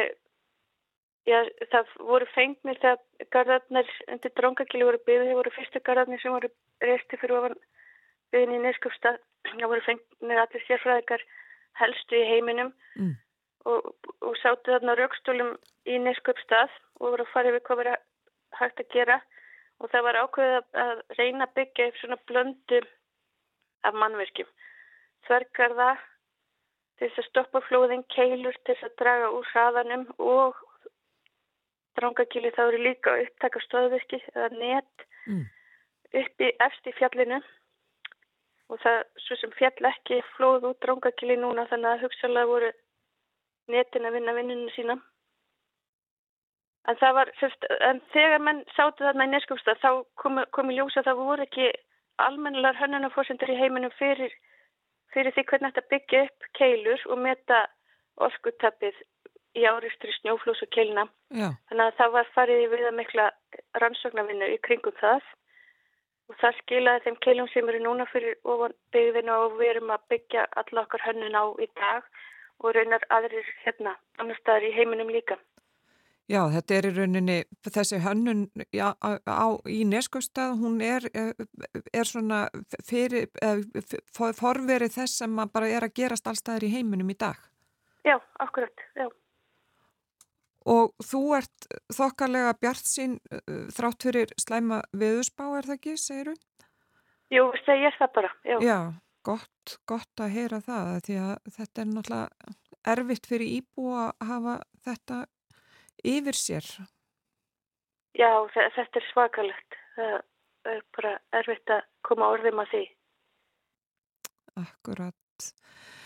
Já, það voru fengnir þegar gardarnir undir dróngakili voru byggðið, það voru fyrstu gardarnir sem voru resti fyrir ofan byggðin í Neskjöpstað. Það voru fengnir allir sérfræðikar helstu í heiminum mm. og, og sáttu þarna raukstólum í Neskjöpstað og voru að fara yfir hvað verið hægt að gera og það var ákveðið að reyna að byggja upp svona blöndu af mannverkjum. Þvergarða til þess að stoppa flóðin, keilur til þess að draga úr hraðanum og Drangagili þá eru líka upptaka stöðvirki eða net mm. uppi eftir fjallinu og það svo sem fjall ekki flóð út Drangagili núna þannig að hugsalega voru netin að vinna vinninu sína. En var, en þegar menn sátu þarna í neskjöfstað þá komi, komi ljósa að það voru ekki almennilegar hönnunarforsendur í heiminum fyrir, fyrir því hvernig þetta byggja upp keilur og meta orkutappið í áristri snjóflós og kelna. Þannig að það var farið við að mikla rannsóknarvinnu í kringum það og það skilaði þeim keilum sem eru núna fyrir ofan byggðinu og við erum að byggja alla okkar hönnun á í dag og raunar aðrir hérna annar staðar í heiminum líka. Já, þetta er í rauninni, þessi hönnun já, á, á, í neskustad, hún er, er svona fyrir, forverið þess sem bara er að gerast allstaðar í heiminum í dag. Já, akkurat, já. Og þú ert þokkalega bjart sín uh, þrátt fyrir slæma veðusbá, er það ekki, segir þú? Jú, er það bara, já. Já, gott, gott að heyra það því að þetta er náttúrulega erfitt fyrir íbúa að hafa þetta yfir sér. Já, þetta er svakalegt. Það er bara erfitt að koma orðum að því. Akkurat.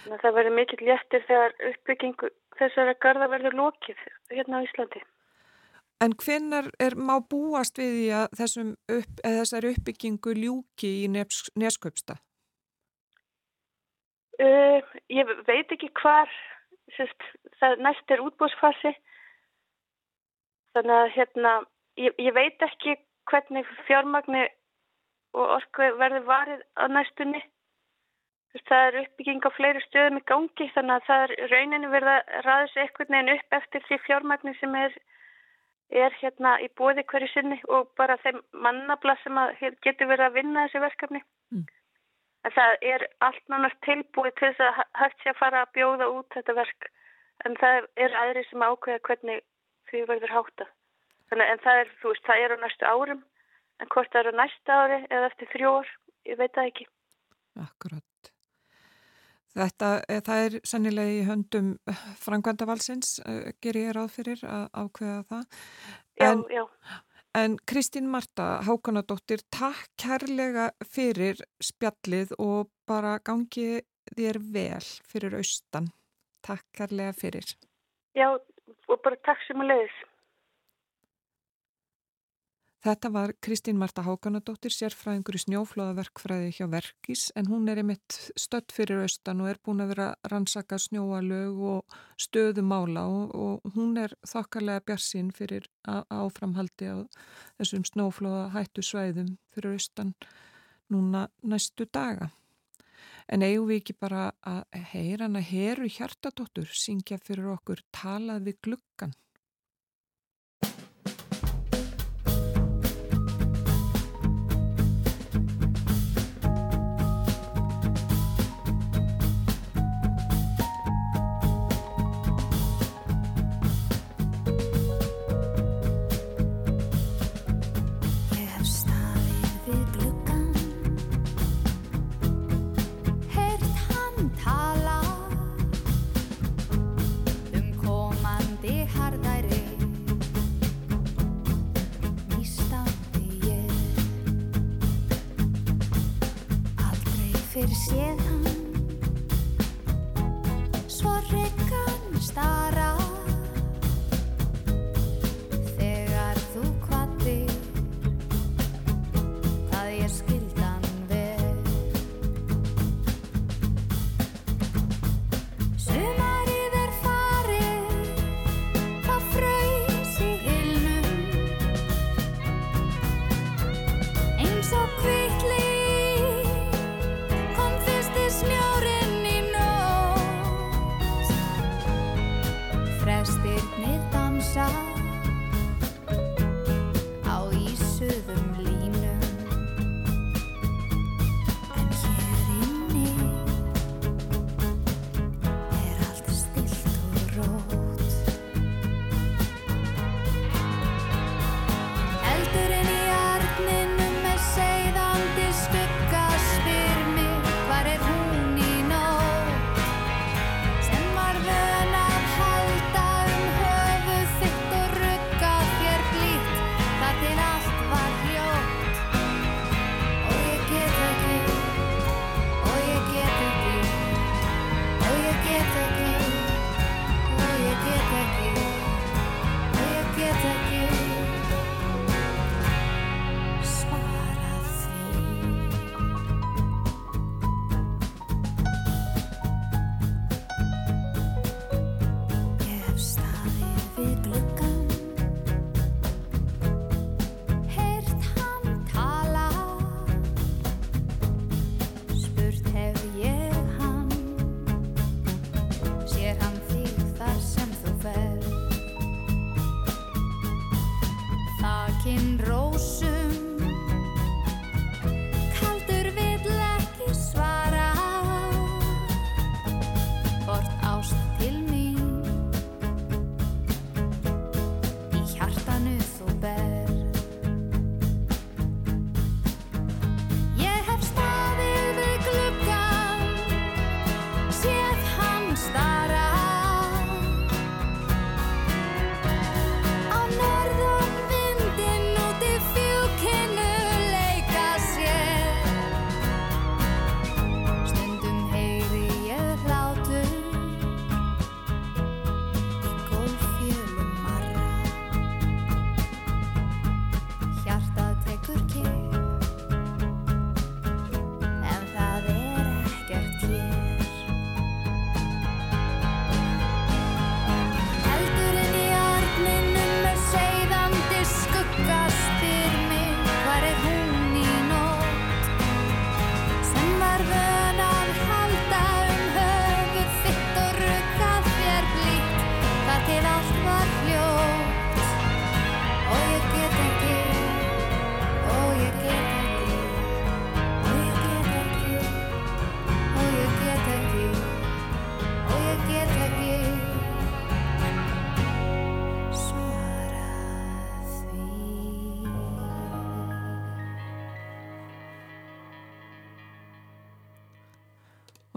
Það verður mikill léttir þegar uppbyggingu þessara garda verður lókið hérna á Íslandi. En hvenar er má búast við því að upp, þessari uppbyggingu ljúki í nesköpsta? Uh, ég veit ekki hvar sérst, það næst er útbúsfasi þannig að hérna ég, ég veit ekki hvernig fjármagni og orku verður varið á næstunni það er uppbygging á fleiri stöðum í gangi þannig að það er rauninu verið að ræða sér eitthvað neginn upp eftir því fjármagni sem er, er hérna í bóði hverju sinni og bara þeim mannabla sem getur verið að vinna þessi verkefni. Mm. það er allt nánar tilbúið til þess að hægt sé að fara að bjóða út þetta verk. En það er aðri sem ákveða hvernig því verður hátta þannig en það er, þú veist, það er á næstu árum. En hvort það er á næsta ári eða eftir þrjú ár, ég veit það ekki. Akkurat Þetta, eh, það er sannilega í höndum eh, frangvandavalsins, eh, ger ég ráð fyrir að ákveða það. En, já, já. En Kristín Marta Hákonadóttir, takk kærlega fyrir spjallið og bara gangi þér vel fyrir austan. Takk kærlega fyrir. Já, og bara takk sem að leiðis. Þetta var Kristín Marta Hákanadóttir, sérfræðingur í snjóflóðaverkfræði hjá Verkís en hún er einmitt stödd fyrir austan og er búin að vera rannsaka snjóalög og stöðumála og, og hún er þokkarlega bjarsinn fyrir áframhaldi á þessum snjóflóða hættu svæðum fyrir austan núna næstu daga. En eigum við ekki bara að heyra hana heru hjartadóttur syngja fyrir okkur talað við gluggan.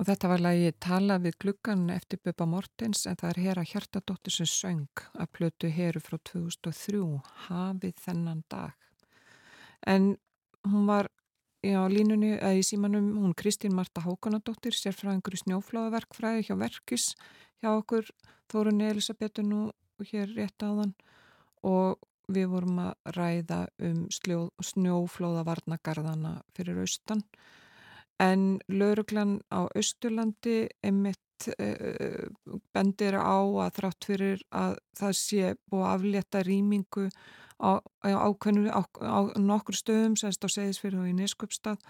Og þetta var lagi Tala við gluggan eftir Bubba Mortens en það er Hera Hjartadóttir sem söng að plötu Heru frá 2003 hafið þennan dag. En hún var á línunni, í símanum hún Kristín Marta Hákonadóttir sérfræðingur í snjóflóðaverkfræði hjá Verkis hjá okkur Þórunni Elisabethu nú hér rétt áðan. Og við vorum að ræða um snjóflóðavarnagarðana fyrir austan en lauruglan á Östurlandi emitt uh, bendir á að þrátt fyrir að það sé búið að aflétta rýmingu á, á, á, á nokkur stöðum semst á segðisfyrir og í Neskjöpstað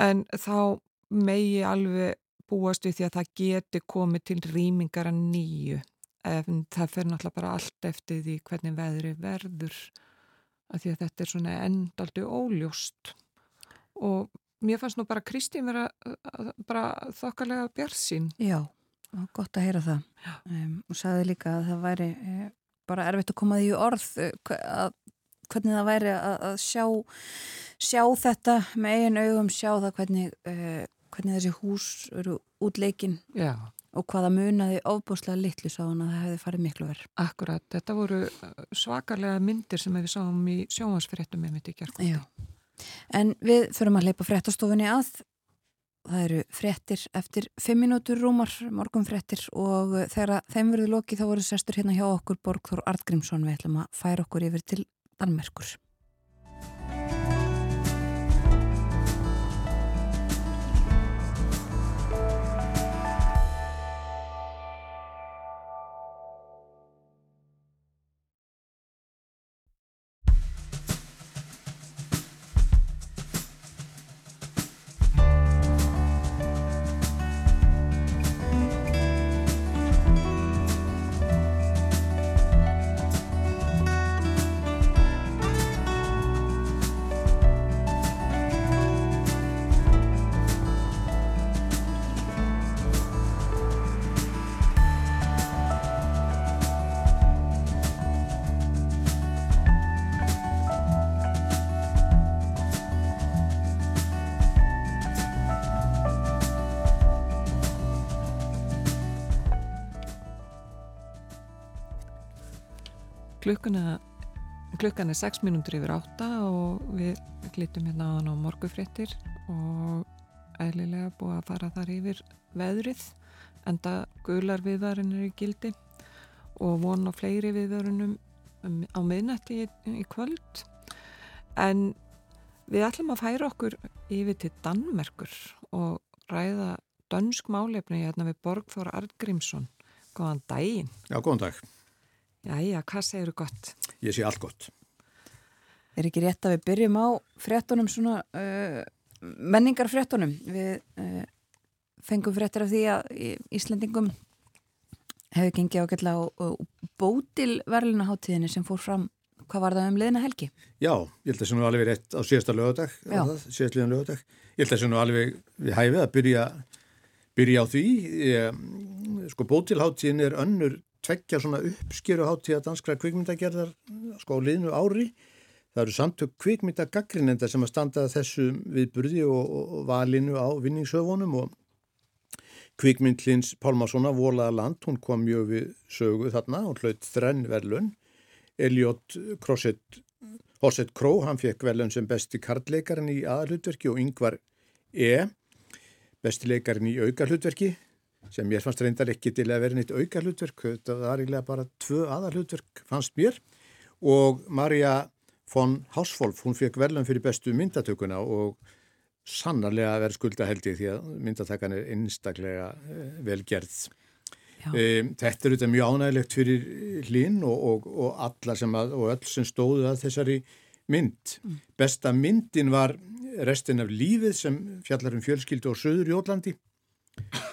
en þá megi alveg búast við því að það geti komið til rýmingar að nýju en það fer náttúrulega bara allt eftir því hvernig veðri verður að því að þetta er svona endaldi óljóst. Og mér fannst nú bara Kristín vera bara þokkarlega björnsín Já, gott að heyra það. Um, og sagði líka að það væri e, bara erfitt að koma því orð e, að hvernig það væri að, að sjá sjá þetta með eigin augum sjá það hvernig, e, hvernig þessi hús eru útleikin Já. og hvaða munaði ofbúslega litlu sá hann að það hefði farið miklu verð. Akkurat, þetta voru svakalega myndir sem við sáum í sjónvarsfréttum með mitt í gerðkvöldi. En við förum að leipa fréttastofunni að. Það eru fréttir eftir 5 minútur rúmar, morgun fréttir og þegar þeim verður lokið þá voru sestur hérna hjá okkur Borgþór Artgrímsson við ætlum að færa okkur yfir til Danmerkur. Klukkuna, klukkan er 6 minútur yfir 8 og við glítum hérna á hann á morgufréttir og eðlilega búið að fara þar yfir veðrið enda gular viðvarinn er í gildi og von á fleiri viðvarunum um, á miðnætti í, í kvöld. En við ætlum að færa okkur yfir til Danmerkur og ræða dönsk málefni hérna við Borgþóra Artgrímsson Góðan daginn. Já, góðan dag Jæja, hvað segir þú gott? Ég sé allt gott. Er ekki rétt að við byrjum á fréttunum svona uh, menningarfréttunum? Við uh, fengum fréttir af því að Íslandingum hefur gengið ágætla á uh, bótilverlunaháttíðinni sem fór fram, hvað var það um liðna helgi? Já, ég held að það sé nú alveg rétt á síðasta lögadag, síðast liðan lögadag. Ég held að það sé nú alveg við hæfið að byrja, byrja á því. Ég, sko bótilháttíðin er önnur tveggja svona uppskjöru hátíða danskra kvikmyndagerðar sko á liðnu ári. Það eru samtök kvikmyndagaggrinenda sem að standa þessu viðburði og, og valinu á vinningshöfunum og kvikmyndlins Pálmarssona Volaða land, hún kom mjög við sögu þarna, hún hlaut þrenn verlun. Elliot Crosset, Hossett Kró, hann fekk verlun sem besti kartleikarinn í aðalhutverki og yngvar E, besti leikarinn í aukarhutverki sem mér fannst reyndar ekki til að vera neitt auka hlutverk, það var eiginlega bara tvö aðar hlutverk fannst mér og Marja von Hausfolf, hún fekk verðlan fyrir bestu myndatökuna og sannarlega verið skulda held ég því að myndatökan er einstaklega eh, vel gerð. Um, þetta er auðvitað mjög ánægilegt fyrir hlinn og, og, og alla sem að, og öll sem stóðu að þessari mynd. Mm. Besta myndin var restin af lífið sem fjallar um fjölskyldu og söður í Ólandi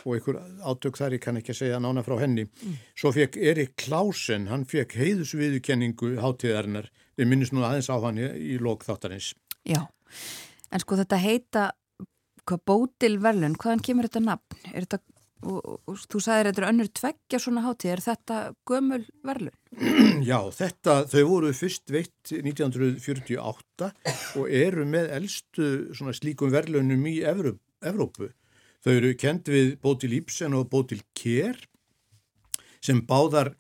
og einhver átök þar, ég kann ekki að segja nána frá henni. Mm. Svo fekk Erik Klausen, hann fekk heiðusviðukenningu hátíðarinnar, við minnum nú aðeins á hann í, í lók þáttarins. Já, en sko þetta heita hvað bótilverlun, hvaðan kemur þetta nafn? Er þetta, og, og, og þú sagðir þetta er önnur tveggja svona hátíð, er þetta gömul verlun? Já, þetta, þau voru fyrst veitt 1948 og eru með eldstu svona slíkum verlunum í Evrópu. Þau eru kend við Bótil Íbsen og Bótil Kér sem báðar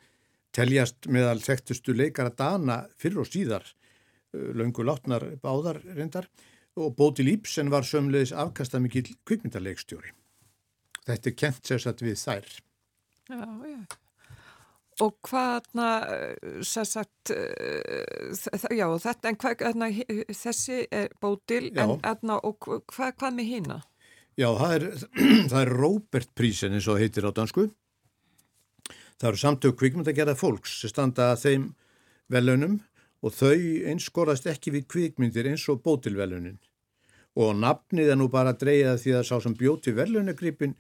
teljast meðal þekktustu leikara dana fyrir og síðar, uh, löngu látnar báðar reyndar og Bótil Íbsen var sömleis afkastamikill kvikmyndarleikstjóri. Þetta er kent sérsagt við þær. Já, já. Og hvaðna, sérsagt, já, þetta, en hvað, þessi er bótil, já. en aðna, og hvað, hvað með hýna? Já, það er, er Robert prísin eins og heitir á dansku. Það eru samtök kvikmyndagerða fólks sem standa að þeim velunum og þau einskorast ekki við kvikmyndir eins og bótilvelunin. Og nafnið er nú bara að dreyja því að sá sem bjóti velunagripin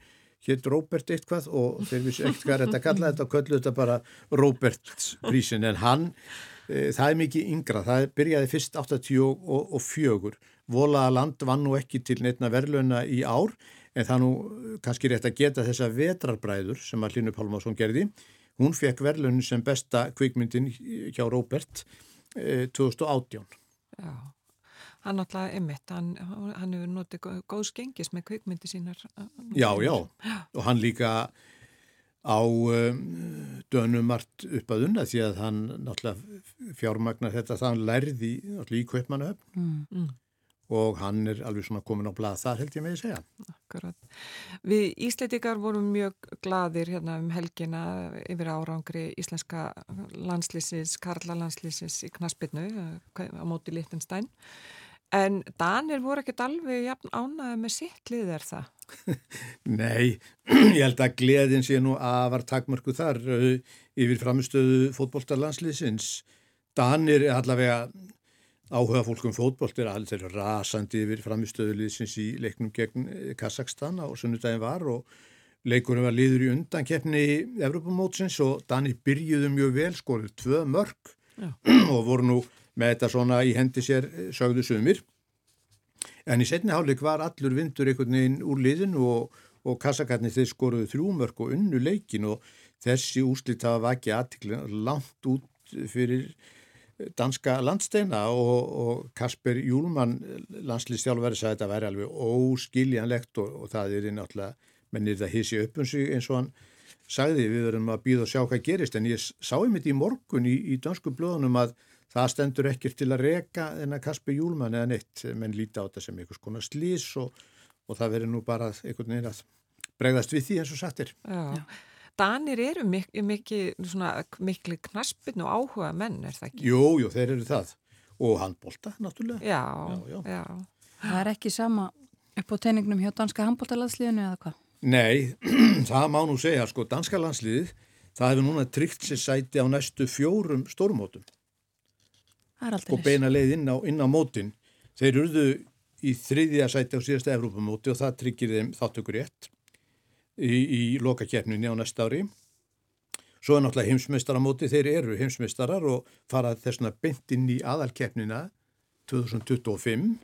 hétt Róbert eitthvað og þeir vissi ekkert hvað er þetta að kalla þetta og köllu þetta bara Róbert prísin en hann, e, það er mikið yngra, það byrjaði fyrst 84 volaða land vann nú ekki til neittna verðluna í ár en það nú kannski rétt að geta þessa vetrarbræður sem að Linur Pálmarsson gerði hún fekk verðlun sem besta kvikmyndin hjá Róbert e, 2018 Já hann alltaf emitt, hann, hann hefur notið góð skengis með kvikmyndi sínar. Já, já, og hann líka á um, dönumart upp að unna því að hann náttúrulega fjármagnar þetta það hann lærði náttúrulega í kveipmanöfn mm. mm. Og hann er alveg svona komin á blað þar held ég með að segja. Akkurat. Við Ísleitikar vorum mjög gladir hérna um helgina yfir árangri íslenska landslýsins, Karla landslýsins í Knaspinnu á móti Littenstein En Danir voru ekkert alveg jafn ánaði með sitt lið er það? Nei, ég held að gleðin sé nú að var takmörku þar uh, yfir framistöðu fótbolltarlandsliðsins. Danir er allavega áhuga fólkum fótbolltir að þeir eru rasandi yfir framistöðuliðsins í leiknum gegn uh, Kazakstan á sunnudagin var og leikunum var liður í undan keppni í Evropamótsins og Danir byrjuðu mjög vel, skorið tvö mörg og voru nú með þetta svona í hendi sér eh, sögðu sumir. En í setni hálfleik var allur vindur einhvern veginn úr liðin og, og kassakarnir þeir skoruðu þrjúmörk og unnu leikin og þessi úslit hafa vakið aðtiklina langt út fyrir danska landsteina og, og Kasper Júlmann landslýstjálfveri sagði að þetta væri alveg óskiljanlegt og, og það er náttúrulega mennir það hissi upp um sig eins og hann sagði við verðum að býða og sjá hvað gerist en ég sá einmitt í morgun í, í dansku blöðunum að það stendur ekkert til að reka en að Kasper Júlmann eða neitt menn líti á þetta sem einhvers konar slís og, og það verður nú bara einhvern veginn að bregðast við því eins og sattir. Já. Danir eru mik mikil, mikil knaspin og áhuga menn, er það ekki? Jú, jú, þeir eru það. Og handbólta, náttúrulega. Já, já, já. Það er ekki sama upp á teiningnum hjá danska handbóltalandsliðinu eða hvað? Nei, það má nú segja, sko, danska landsliðið, það hefur núna tryggt sér sæti á næstu fjórum stórmótum og beina leið inn á, inn á mótin þeir urðu í þriðja sæti á síðasta Evrópamóti og það tryggir þeim þáttökur rétt í, í lokakefninni á næsta ári. Svo er náttúrulega heimsmeistaramóti þeir eru heimsmeistarar og fara þessuna beint inn í aðalkefnina 2025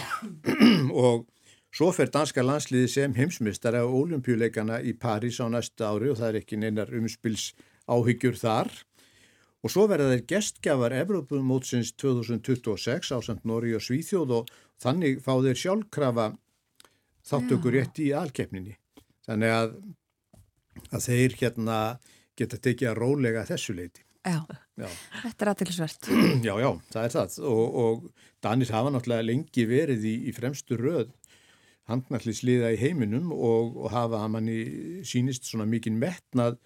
og svo fer danska landsliði sem heimsmeistara á olimpíuleikana í París á næsta ári og það er ekki neinar umspils áhyggjur þar. Og svo verða þeir gestgjafar Evrópumótsins 2026 á samt Nóri og Svíþjóð og þannig fá þeir sjálfkrafa þáttökur rétt í alkeppninni. Þannig að, að þeir hérna geta tekið að rólega þessu leiti. Já, já. þetta er aðtilsvert. Já, já, það er það og, og Danir hafa náttúrulega lengi verið í, í fremstu röð handnallisliða í heiminum og, og hafa að manni sínist svona mikinn metnað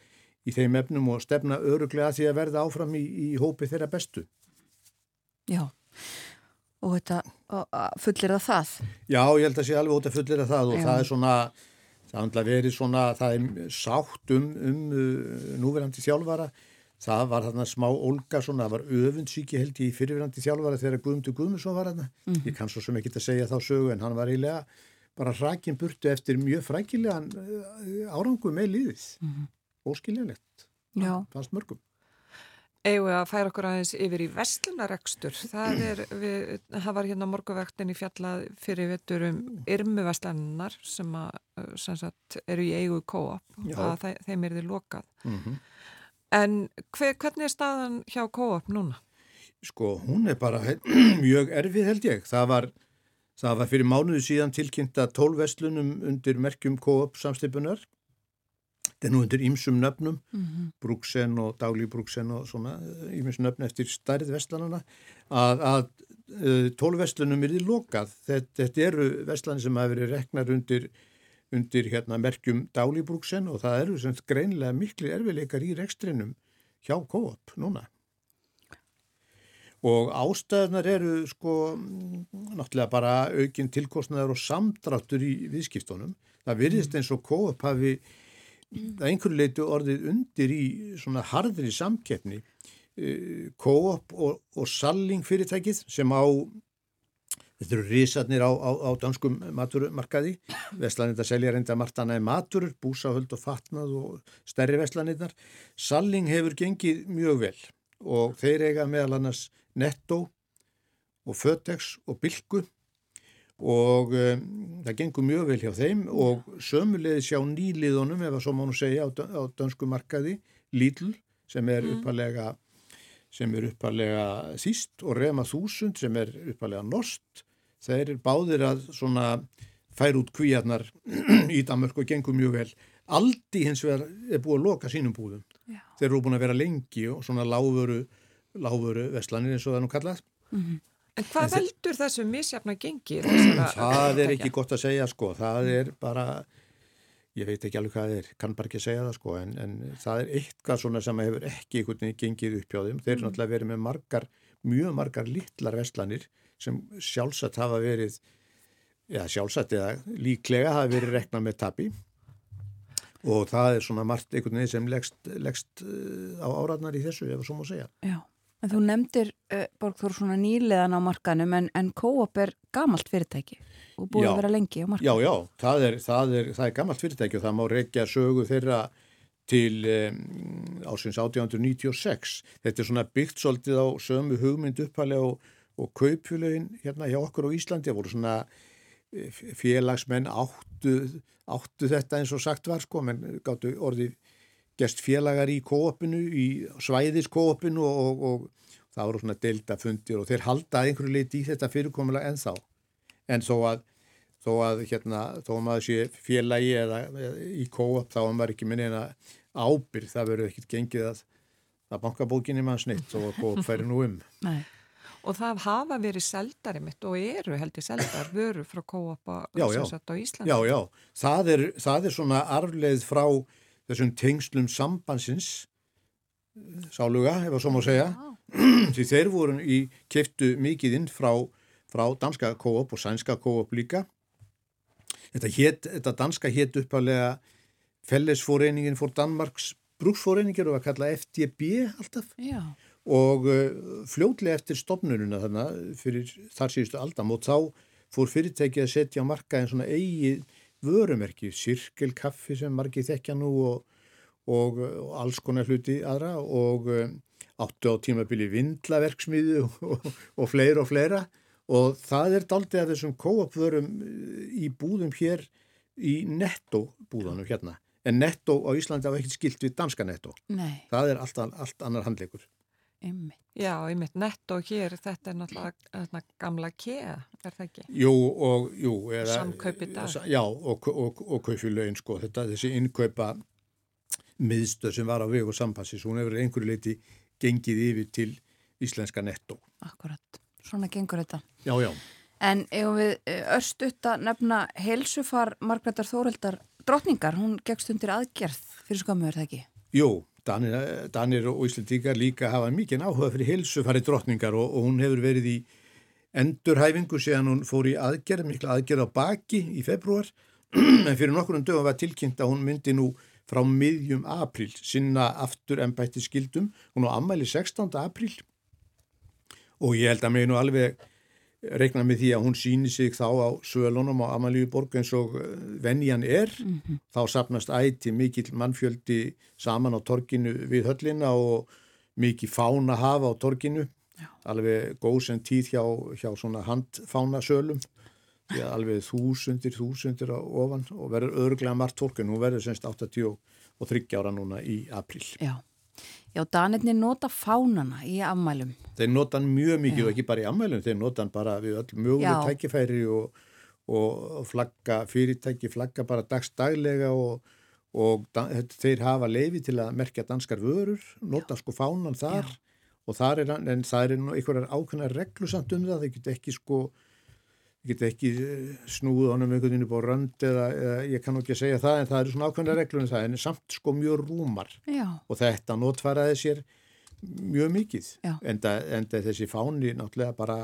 í þeim efnum og stefna öruglega því að verða áfram í, í hópi þeirra bestu. Já, og þetta fullir það það? Já, ég held að sé alveg út að fullir það og Já. það er svona, það er verið svona, það er sátt um, um uh, núverandi þjálfara, það var þarna smá olga svona, það var öfundsíki held í fyrirverandi þjálfara þegar Guðmundur Guðmundsson var þarna, mm. -hmm. ég kann svo sem ekki að segja þá sögu en hann var eiginlega bara hrakin burtu eftir mjög frækilegan uh, árangu með líðið. Mm -hmm óskiljanlegt fannst mörgum Egu að færa okkur aðeins yfir í vestlunarekstur, það er, við, það var hérna morguvektin í fjallað fyrir vettur um yrmu vestlunar sem, að, sem sagt, eru í eigu kóap og að þeim er þið lokað. Mm -hmm. En hver, hvernig er staðan hjá kóap núna? Sko, hún er bara mjög erfið held ég. Það var, Það var fyrir mánuðu síðan tilkynnt að tólvestlunum undir merkjum Coop samstipunar, þetta er nú undir ýmsum nöfnum, mm -hmm. Brúksen og Dagli Brúksen og svona ýmsum nöfn eftir stærð vestlanana, að, að uh, tólvestlunum er því lokað. Þetta, þetta eru vestlani sem hafa verið reknar undir, undir hérna, merkjum Dagli Brúksen og það eru sem greinlega miklu erfileikar í rekstrinum hjá Coop núna. Og ástæðunar eru sko náttúrulega bara aukinn tilkostnaðar og samdráttur í viðskiptunum. Það virðist eins og Coop hafi að einhverju leitu orðið undir í svona harðri samkeppni. Eh, Coop og, og Salling fyrirtækið sem á, þetta eru risarnir á, á, á danskum maturmarkaði, Vestlanindar selja reynda martanaði matur, búsahöld og fatnað og stærri Vestlanindar. Salling hefur gengið mjög vel og þeir eiga meðal annars Netto og Fötex og Bilgu og um, það gengur mjög vel hjá þeim og sömulegði sjá nýliðunum ef að svo mánu segja á, á dansku markaði Lidl sem er mm. uppalega sem er uppalega þýst og Rema 1000 sem er uppalega norst þeir er báðir að svona fær út kvíarnar í Danmark og gengur mjög vel Aldi hins vegar er búið að loka sínum búðum Já. þeir eru búin að vera lengi og svona láfuru láfuru vestlanir eins og það nú kallað. Mm -hmm. En hvað en veldur þessu misjafna gengi? Það er ekki gott að segja sko, það er bara, ég veit ekki alveg hvað það er, kann bara ekki segja það sko, en, en það er eitthvað svona sem hefur ekki einhvern veginn gengið upp hjá þeim. Þeir eru mm. náttúrulega verið með margar, mjög margar littlar vestlanir sem sjálfsagt hafa verið, já sjálfsagt eða líklega hafa verið reknað með tapi og það er svona margt einhvern veginn sem leggst, eh, á áraðnar í þessu, ef það svo má segja. Já. En þú nefndir, uh, Borgþór, svona nýleðan á markanum en, en Coop er gamalt fyrirtæki og búið já, að vera lengi á markanum. Já, já, það er, það er, það er gamalt fyrirtæki og það má reykja sögu þeirra til um, ásins 1896. Þetta er svona byggt svolítið á sömu hugmynd upphælega og, og kaupfjöluðin hérna hjá okkur á Íslandi. Það voru svona eh, félagsmenn áttu, áttu þetta eins og sagt var sko, menn gáttu orðið gest félagar í kóopinu, í svæðiskóopinu og, og, og það voru svona delta fundir og þeir halda einhverju leiti í þetta fyrirkomulega en þá. En þó að, þó að hérna, þó að maður sé félagi eða, eða í kóop þá er maður ekki minni en að ábyrð, það verður ekkert gengið að, að bankabókinni mann snitt og kóop færi nú um. Nei. Og það hafa verið seldari mitt og eru heldur seldar vöru frá kóop á Íslandi. Já, já, það er, það er svona arfleið frá þessum tengslum sambansins sáluga, ef að svo má segja. Því þeir voru í keftu mikið inn frá, frá danska kóop og sænska kóop líka. Þetta, hét, þetta danska hétt uppalega fellesforeiningin fór Danmarks brúksforeiningir og að kalla FDB alltaf. Já. og uh, fljótlega eftir stopnununa þarna fyrir þar síðustu aldamót þá fór fyrirtæki að setja marka en svona eigið vörumerki, sirkelkaffi sem margir þekkja nú og, og, og alls konar hluti aðra og um, áttu á tímabili vindlaverksmiðu og, og fleira og fleira. Og það er daldið að þessum kóapvörum eh, í búðum hér í netto búðanum hérna. En netto á Íslandi á ekkert skilt við danska netto. Nei. það er allt, allt annar handleikur Einmitt. Já, einmitt netto hér, þetta er náttúrulega gamla kea, er það ekki? Jú, og, jú. Samkaupi dag. Já, og, og, og kaupilögin, sko, þetta, þessi innkaupa miðstöð sem var á vegu sampassis, hún hefur einhverju leiti gengið yfir til íslenska netto. Akkurat, svona gengur þetta. Já, já. En ef við eh, örstuðt að nefna helsufar Margreðar Þóreldar drotningar, hún gegst undir aðgerð fyrir skamur, er það ekki? Jú, Danir, Danir og Íslandíkar líka hafa mikið áhuga fyrir helsufari drottningar og, og hún hefur verið í endurhæfingu síðan hún fór í aðgerð, mikla aðgerð á baki í februar en fyrir nokkurnu dögum var tilkynnt að hún myndi nú frá miðjum april sinna aftur ennbætti skildum, hún á ammæli 16. april og ég held að mig nú alveg reikna með því að hún síni sig þá á Sölunum á Amalíu borg eins og eh, venjan er. Mm -hmm. þá sapnast ætti mikill mannfjöldi saman á torkinu við höllina og mikið fána hafa á torkinu Já. alveg góð sem tíð hjá, hjá svona handfánasölum. Alveg þúsundir, þúsundir á ofan og verður öðruglega margt tork en hún verður semst 83 ára núna í april Já, Já, Danirni nota fánana í afmælum. Þeir nota hann mjög mikið Já. og ekki bara í afmælum, þeir nota hann bara við öll möguleg tækifæri og, og flagga fyrirtæki, flagga bara dagstaglega og, og þeir hafa leifi til að merkja danskar vörur, nota Já. sko fánan þar Já. og þar er, en það er einhverjar ákveðna reglu samt um það, þeir geta ekki sko ég get ekki eh, snúð honum einhvern veginn upp á rönd eða, eða ég kannu ekki að segja það en það eru svona ákveðna reglunum það en samt sko mjög rúmar. Já. og þetta notfæraði sér mjög mikið. Enda, enda þessi fáni náttúrulega bara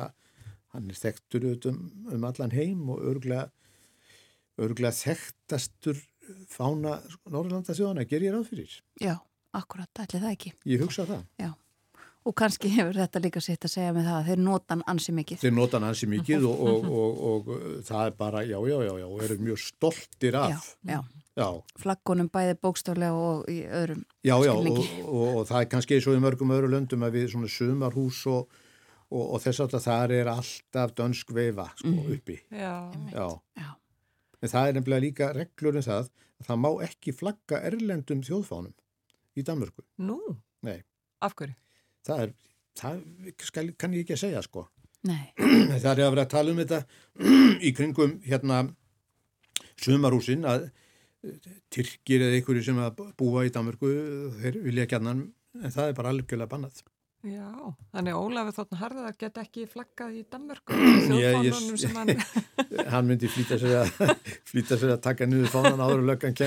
hann er þekktur um, um allan heim og örgulega, örgulega þekktastur fána Norrlanda þjóðana ger ég ráð fyrir. Já, akkurat, allir það ekki. Ég hugsa það. Já Og kannski hefur þetta líka sitt að segja með það að þeir notan ansi mikið. Þeir notan ansi mikið og, og, og, og það er bara, já, já, já, já, og eru mjög stoltir af. Já, já. já. Flaggunum bæði bókstaflega og í öðrum já, skilningi. Já, já, og það er kannski eins og í mörgum öðru löndum að við svona sumarhús og þess að það er alltaf dönsk veifa sko, mhm. uppi. Já. Já. En það er nefnilega líka reglur en það að það má ekki flagga erlendum þjóðfánum í Danmörku. Nú? Nei. Af hverju? Það er, það skal, kann ég ekki að segja sko. Nei. Það er að vera að tala um þetta í kringum hérna sumarhúsin að eh, Tyrkir eða einhverju sem að búa í Danmörku, þeir vilja annan en það er bara algjörlega bannað. Já, þannig Ólafur Þóttun Harðar get ekki flaggað í Danmörku þjóðfánunum sem hann hann myndi flýta sér að flýta sér að taka niður fánan áður og löggan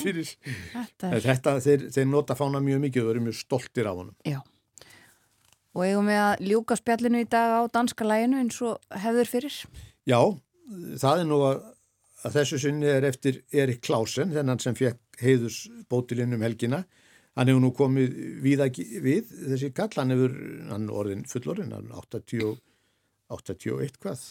fyrir. Þetta, er... þetta þeir, þeir nota fána mjög mikið og eru mjög stoltir af honum. Já. Og eigum við að ljúka spjallinu í dag á danska læginu eins og hefur fyrir? Já, það er nú að, að þessu sinni er eftir Erik Klausen þennan sem fekk heiðus bótilinn um helgina Hann hefur nú komið við, við þessi kall, hann hefur, hann orðin fullorinn, hann er 80, 81 hvað,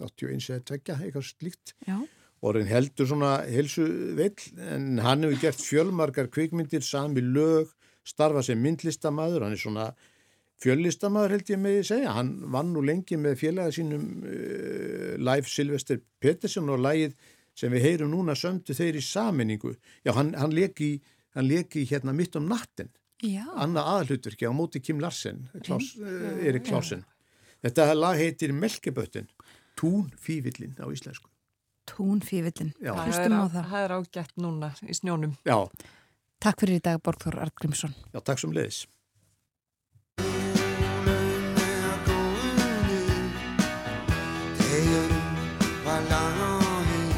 81 eða tvekja, eitthvað slíkt. Já. Orðin heldur svona helsu veill, en hann hefur gert fjölmarkar kvikmyndir, sami lög, starfa sem myndlistamæður, hann er svona fjöllistamæður held ég með að segja. Hann vann nú lengi með félaga sínum uh, live Silvester Pettersson og lægið sem við heyrum núna sömdu þeir í saminningu. Já, hann, hann leki í hann leki hérna mitt um nattin Anna aðalutverki á móti Kim Larsen Klaus, uh, Erik Klausen þetta lag heitir Melkeböttin Túnfívillin á íslensku. Túnfívillin það er ágætt núna í snjónum. Já. Takk fyrir í dag Borgþór Artgrímsson Já, takk sem leiðis var lang og hen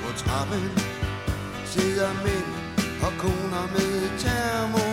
på trappen sidder mænd Kona mi temo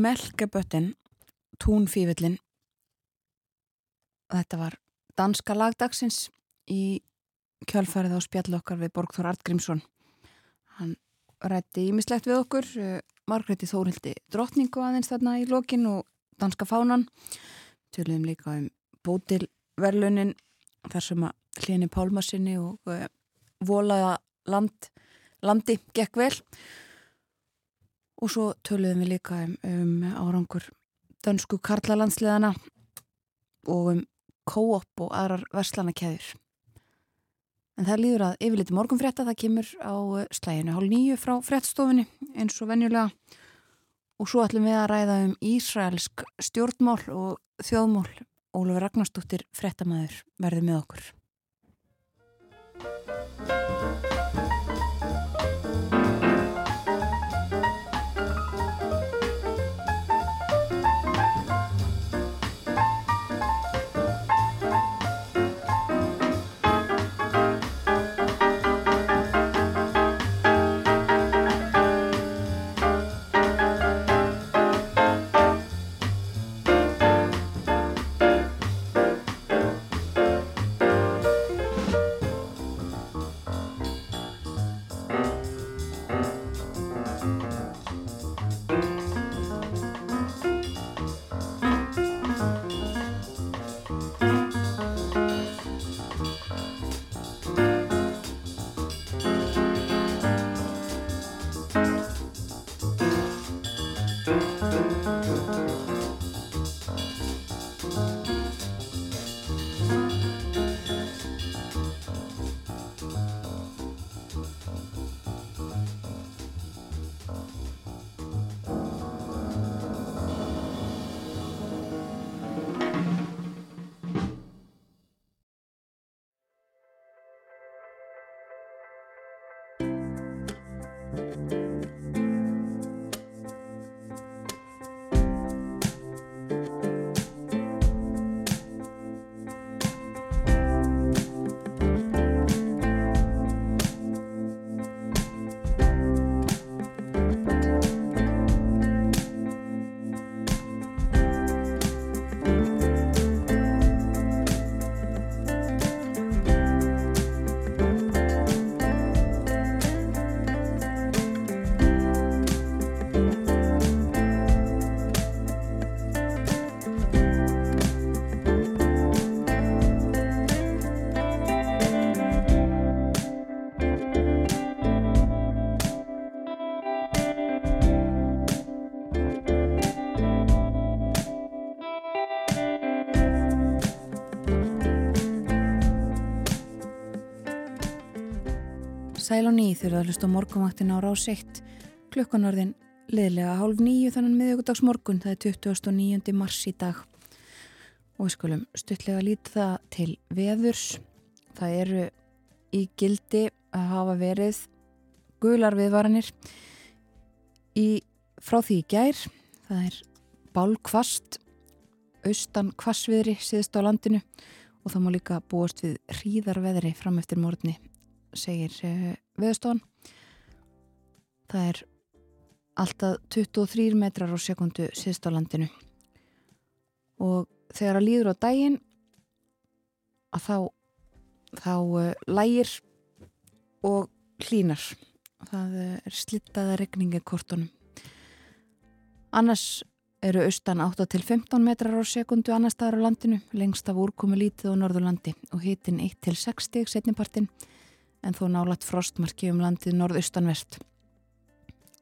Melkeböttin, Túnfífillin Þetta var danska lagdagsins í kjálfarið á spjall okkar við Borgþór Artgrímsson Hann rætti ímislegt við okkur eh, Margréti Þórildi drottningu aðeins þarna í lokin og danska fánan. Töluðum líka um bótilverlunin þar sem að hlini Pálmarsinni og uh, volaða land, landi gekk vel Og svo töluðum við líka um, um árangur dönsku karlalandsliðana og um kóop og aðrar verslanakeður. En það líður að yfirleiti morgunfrétta, það kemur á uh, slæginu hálf nýju frá fréttstofunni eins og venjulega. Og svo ætlum við að ræða um Ísraelsk stjórnmál og þjóðmál. Ólfur Ragnarstóttir fréttamaður verði með okkur. Sæl og nýð þurfa að hlusta morgunvaktin á rás 1 klukkan orðin liðlega hálf nýju þannig miðugudags morgun það er 29. mars í dag. Og við skulum stuttlega lítið það til veðurs. Það eru í gildi að hafa verið gular viðvaranir í frá því í gær. Það er bálkvast austan kvassviðri síðust á landinu og það má líka búast við hríðarveðri fram eftir morgunni segir uh, veðstofan það er alltaf 23 metrar á sekundu síðust á landinu. Og þegar að líður á daginn að þá þá uh, lægir og hlínar það uh, er slittaða regningi kortunum. Annars eru austan 8 til 15 metrar á sekundu annar staðar á landinu, lengst af úrkomi lítið á Norðurlandi og hitin 1 til 6 stig setnipartin en þó nálat frostmarki um landið norðaustanvert.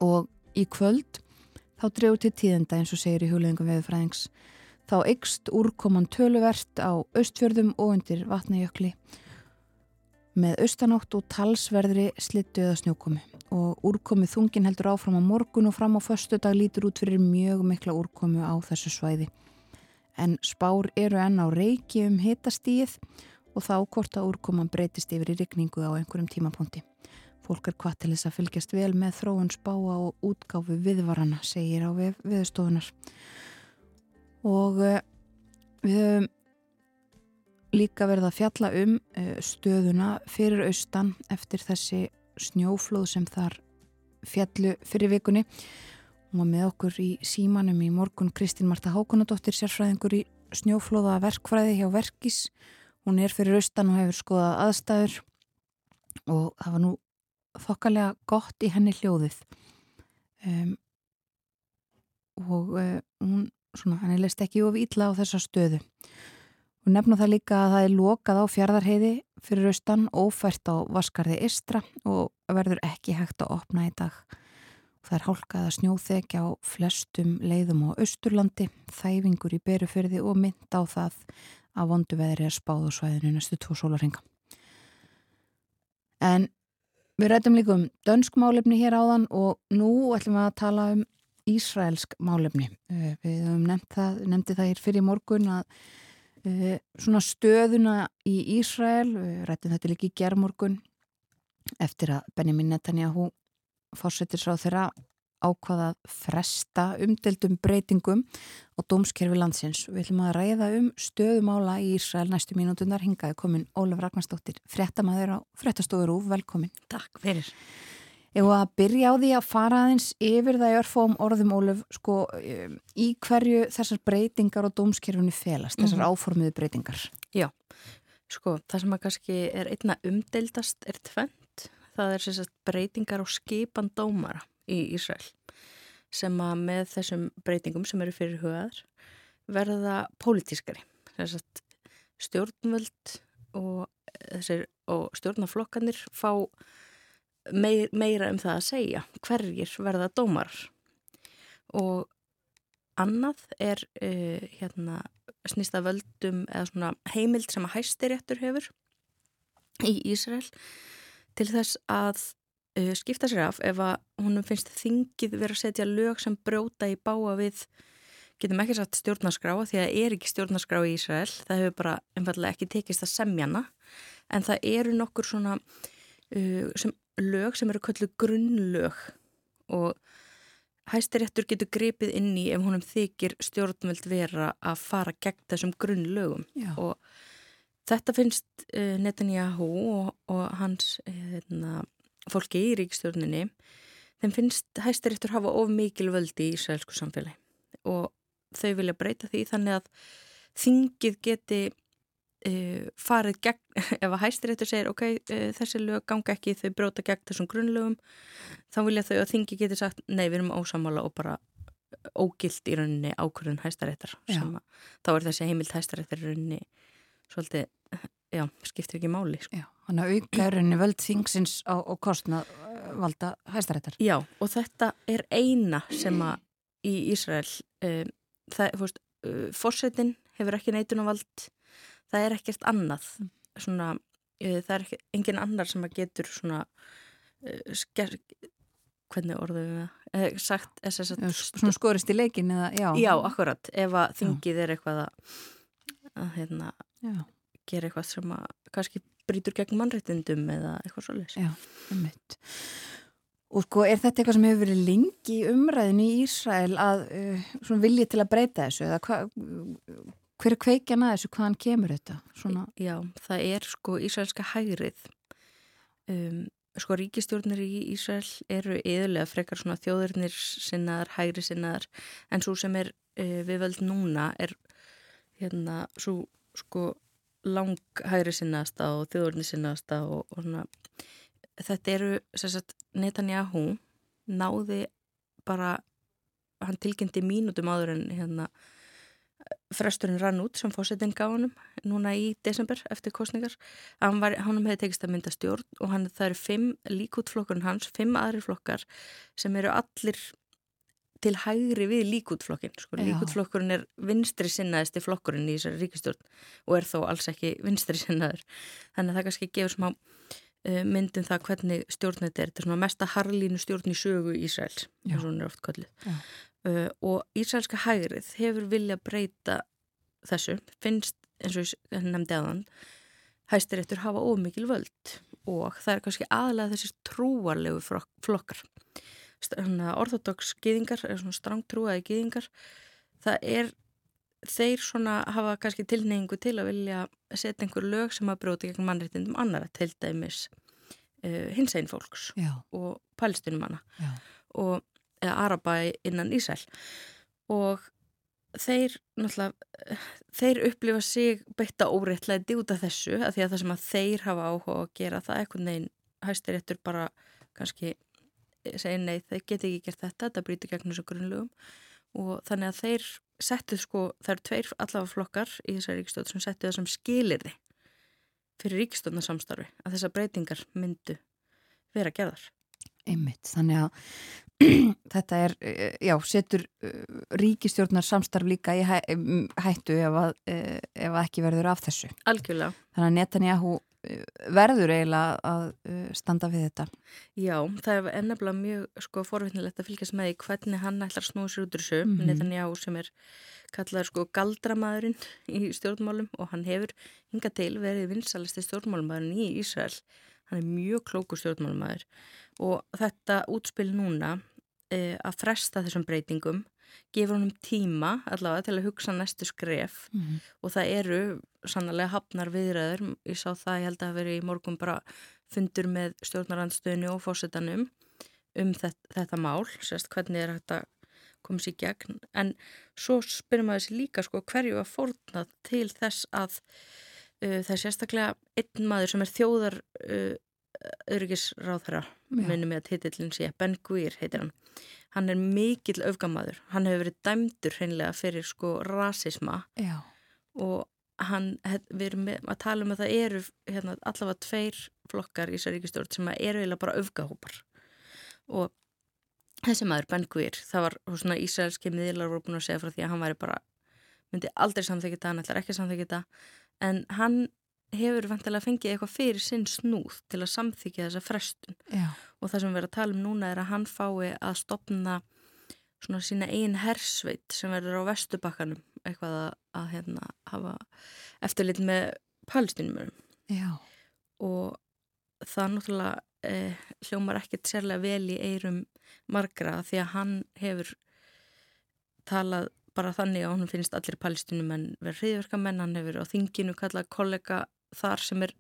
Og í kvöld þá drefur til tíðenda eins og segir í hugleðingum veðufræðings. Þá ykst úrkoman töluvert á austfjörðum og undir vatnajökli með austanátt og talsverðri slittu eða snjókomi og úrkomið þungin heldur áfram á morgun og fram á förstu dag lítur út fyrir mjög mikla úrkomu á þessu svæði. En spár eru enn á reiki um hitastíð og þá hvort að úrkoman breytist yfir í rigningu á einhverjum tímapunkti. Fólk er hvað til þess að fylgjast vel með þróun spáa og útgáfi viðvarana, segir á við, viðstofunar. Og uh, við höfum líka verið að fjalla um uh, stöðuna fyrir austan eftir þessi snjóflóð sem þar fjallu fyrir vikunni. Var með okkur í símanum í morgun Kristín Marta Hákonadóttir, sérfræðingur í snjóflóða verkfræði hjá Verkis. Hún er fyrir austan og hefur skoðað aðstæður og það var nú þokkalega gott í henni hljóðið. Um, og uh, hún, svona, henni leist ekki of ítla á þessa stöðu. Hún nefnum það líka að það er lokað á fjardarheiði fyrir austan, ófært á Vaskarði Istra og verður ekki hægt að opna í dag. Það er hálkað að snjóþekja á flestum leiðum á Östurlandi, þæfingur í berufyrði og mynd á það að vondu veðri er spáð á svæðinu næstu tvo sólarhinga. En við rættum líka um dönsk málefni hér áðan og nú ætlum við að tala um Ísraelsk málefni. Eh, við höfum nefnt það, hér fyrir morgun að uh, svona stöðuna í Ísrael, við rættum þetta líka í gerðmorgun eftir að Benjamin Netanyahu fórsetir sá þeirra ákvaða fresta umdeldum breytingum á dómskerfi landsins. Við ætlum að ræða um stöðumála í Ísrael næstu mínútunar hingaði komin Ólaf Ragnarsdóttir, frettamæður á frettastofur úr, velkomin. Takk fyrir. Ef að byrja á því að fara aðeins yfir það í örfóm orðum Ólaf, sko, í hverju þessar breytingar á dómskerfinu felast, þessar mm -hmm. áformiðu breytingar? Já, sko, það sem að kannski er einna umdeildast er tvent, það er breytingar á skipan dómara í Ísrael sem að með þessum breytingum sem eru fyrir hugaðar verða pólitískari, stjórnvöld og, og stjórnaflokkanir fá meir, meira um það að segja hverjir verða dómar og annað er uh, hérna snýsta völdum eða heimild sem að hæstiréttur hefur í Ísrael til þess að uh, skipta sér af ef að húnum finnst þingið verið að setja lög sem bróta í báa við getum ekki satt stjórnarskrá því að er ekki stjórnarskrá í Ísrael það hefur bara einfallega ekki tekist að semjana en það eru nokkur svona uh, sem lög sem eru kölluð grunnlög og hæstiréttur getur grepið inn í ef húnum þykir stjórnveld vera að fara gegn þessum grunnlögum Já. og þetta finnst uh, Netanyahu og, og hans uh, fólki í ríkstjórninni þeim finnst hæstiréttur hafa of mikil völdi í Ísraelsku samfélagi. Og þau vilja breyta því þannig að þingið geti Uh, farið gegn, ef að hæstiréttur segir ok, uh, þessi lög ganga ekki þau bróta gegn þessum grunnlögum þá vilja þau að þingi geti sagt nei, við erum ósamála og bara ógilt í rauninni ákvörðun hæstaréttar þá er þessi heimilt hæstaréttar í rauninni svolítið, já, skiptir ekki máli sko. Já, hann að auka í rauninni völd þingsins á, á kostna uh, valda hæstaréttar. Já, og þetta er eina sem að í Ísrael það, þú veist, fórsetin hefur ekki neitunavald það er ekkert annað. Mm. svona, uh, það er ekki, engin annar sem að getur svona uh, sker, hvernig orðum við það? Uh, sagt sagt, svona skorist í leikin eða, já. já, akkurat, ef að þingið er eitthvað að, að hérna, gera eitthvað sem að kannski brítur gegn mannréttindum eða eitthvað svolítið Já, um mitt Og sko, er þetta eitthvað sem hefur verið lengi umræðin í Ísrael að uh, vilja til að breyta þessu eða hvað Hver er kveikjan að þessu? Hvaðan kemur þetta? Svona... Já, það er sko Ísraelska hægrið. Um, sko ríkistjórnir í Ísrael eru yðurlega frekar svona þjóðurnir sinnaðar, hægri sinnaðar en svo sem er uh, við völd núna er hérna svo sko lang hægri sinnaðasta og þjóðurnir sinnaðasta og, og svona þetta eru sagt, Netanyahu náði bara hann tilkynnti mínutum áður en hérna fresturinn rann út sem fósettin gaf hann núna í desember eftir kostningar hann, var, hann hefði tekist að mynda stjórn og hann, það eru fimm líkútflokkurinn hans fimm aðri flokkar sem eru allir til hægri við líkútflokkin sko, líkútflokkurinn er vinstri sinnaðist í flokkurinn í þessari ríkistjórn og er þó alls ekki vinstri sinnaður. Þannig að það kannski gefur smá uh, myndin um það hvernig stjórn þetta er þetta er svona mesta harlínu stjórn í sögu Ísraels eins og hún er oft kallið uh, og Ísraelska hægrið hefur vilja breyta þessu. Finnst eins og ég nefndi aðan hæstiréttur hafa ómikil völd og það er kannski aðlega þessi trúarlegu flokkar orðodox gýðingar eða svona strangtrúaði gýðingar það er þeir svona hafa kannski tilneyingu til að vilja setja einhver lög sem að bróti gegn mannréttindum annara til dæmis uh, hins einn fólks Já. og palestinumanna og Araba innan Ísæl og þeir náttúrulega þeir upplifa sig beitta óreittlega út af þessu að því að það sem að þeir hafa áhuga að gera það eitthvað neginn hæstir réttur bara kannski segja nei þeir geti ekki gert þetta þetta bríti gegn þessu grunnlugum og þannig að þeir settu sko það eru tveir allavega flokkar í þessari ríkistöð sem settu það sem skilir þið fyrir ríkistöðnarsamstarfi að þessar breytingar myndu vera gerðar Einmitt, þannig að þetta er, eh, já, setur eh, ríkistjórnar samstarf líka í hæ, hættu ef að, eh, ef að ekki verður af þessu. Algjörlega. Þannig að Netanyahu verður eiginlega að standa við þetta. Já, það er ennabla mjög sko forvittnilegt að fylgjast með í hvernig hann ætlar að snúa sér út úr þessu. Mm -hmm. Netanyahu sem er kallaður sko galdramæðurinn í stjórnmálum og hann hefur hinga til verið vinsalisti stjórnmálumæðurinn í Ísrael. Hann er mjög klóku stjórnmálumæður og þetta útspil núna e, að fresta þessum breytingum gefur honum tíma allavega til að hugsa næstu skref. Mm -hmm. og það eru sannlega hafnar viðræður, ég sá það ég held að veri í morgun bara fundur með stjórnarandstöðinu og fórsetanum um þetta, þetta mál sérst hvernig er þetta komið sér gegn. En svo spyrum maður sér líka sko hverju að fórna til þess að uh, það er sérstaklega einn maður sem er þjóðar uh, örgisráðherra minnum ég að hitillin sé Ben Guir heitir hann hann er mikill öfgamaður. Hann hefur verið dæmdur hreinlega fyrir sko rasisma. Já. og hann, við erum að tala um að það eru hérna, allavega tveir flokkar í þessar ríkistjórn sem eru eiginlega bara öfgahópar. Og þessi maður Ben Guir það var svona ísraelski miðlar voru búin að segja frá því að hann væri bara myndi aldrei samþekja þetta, hann ætlar ekki samþekja þetta en hann hefur vantilega fengið eitthvað fyrir sinn snúð til að samþykja þessa frestun. Já. Og það sem við erum að tala um núna er að hann fái að stopna svona sína einn hersveit sem verður á vestubakkanum eitthvað að, að hérna, hafa eftirlit með palestinumurum og það náttúrulega eh, hljómar ekkert sérlega vel í eirum margra því að hann hefur talað bara þannig að hann finnst allir palestinumenn verið hriðverkamenn, hann hefur á þinginu kallað kollega þar sem er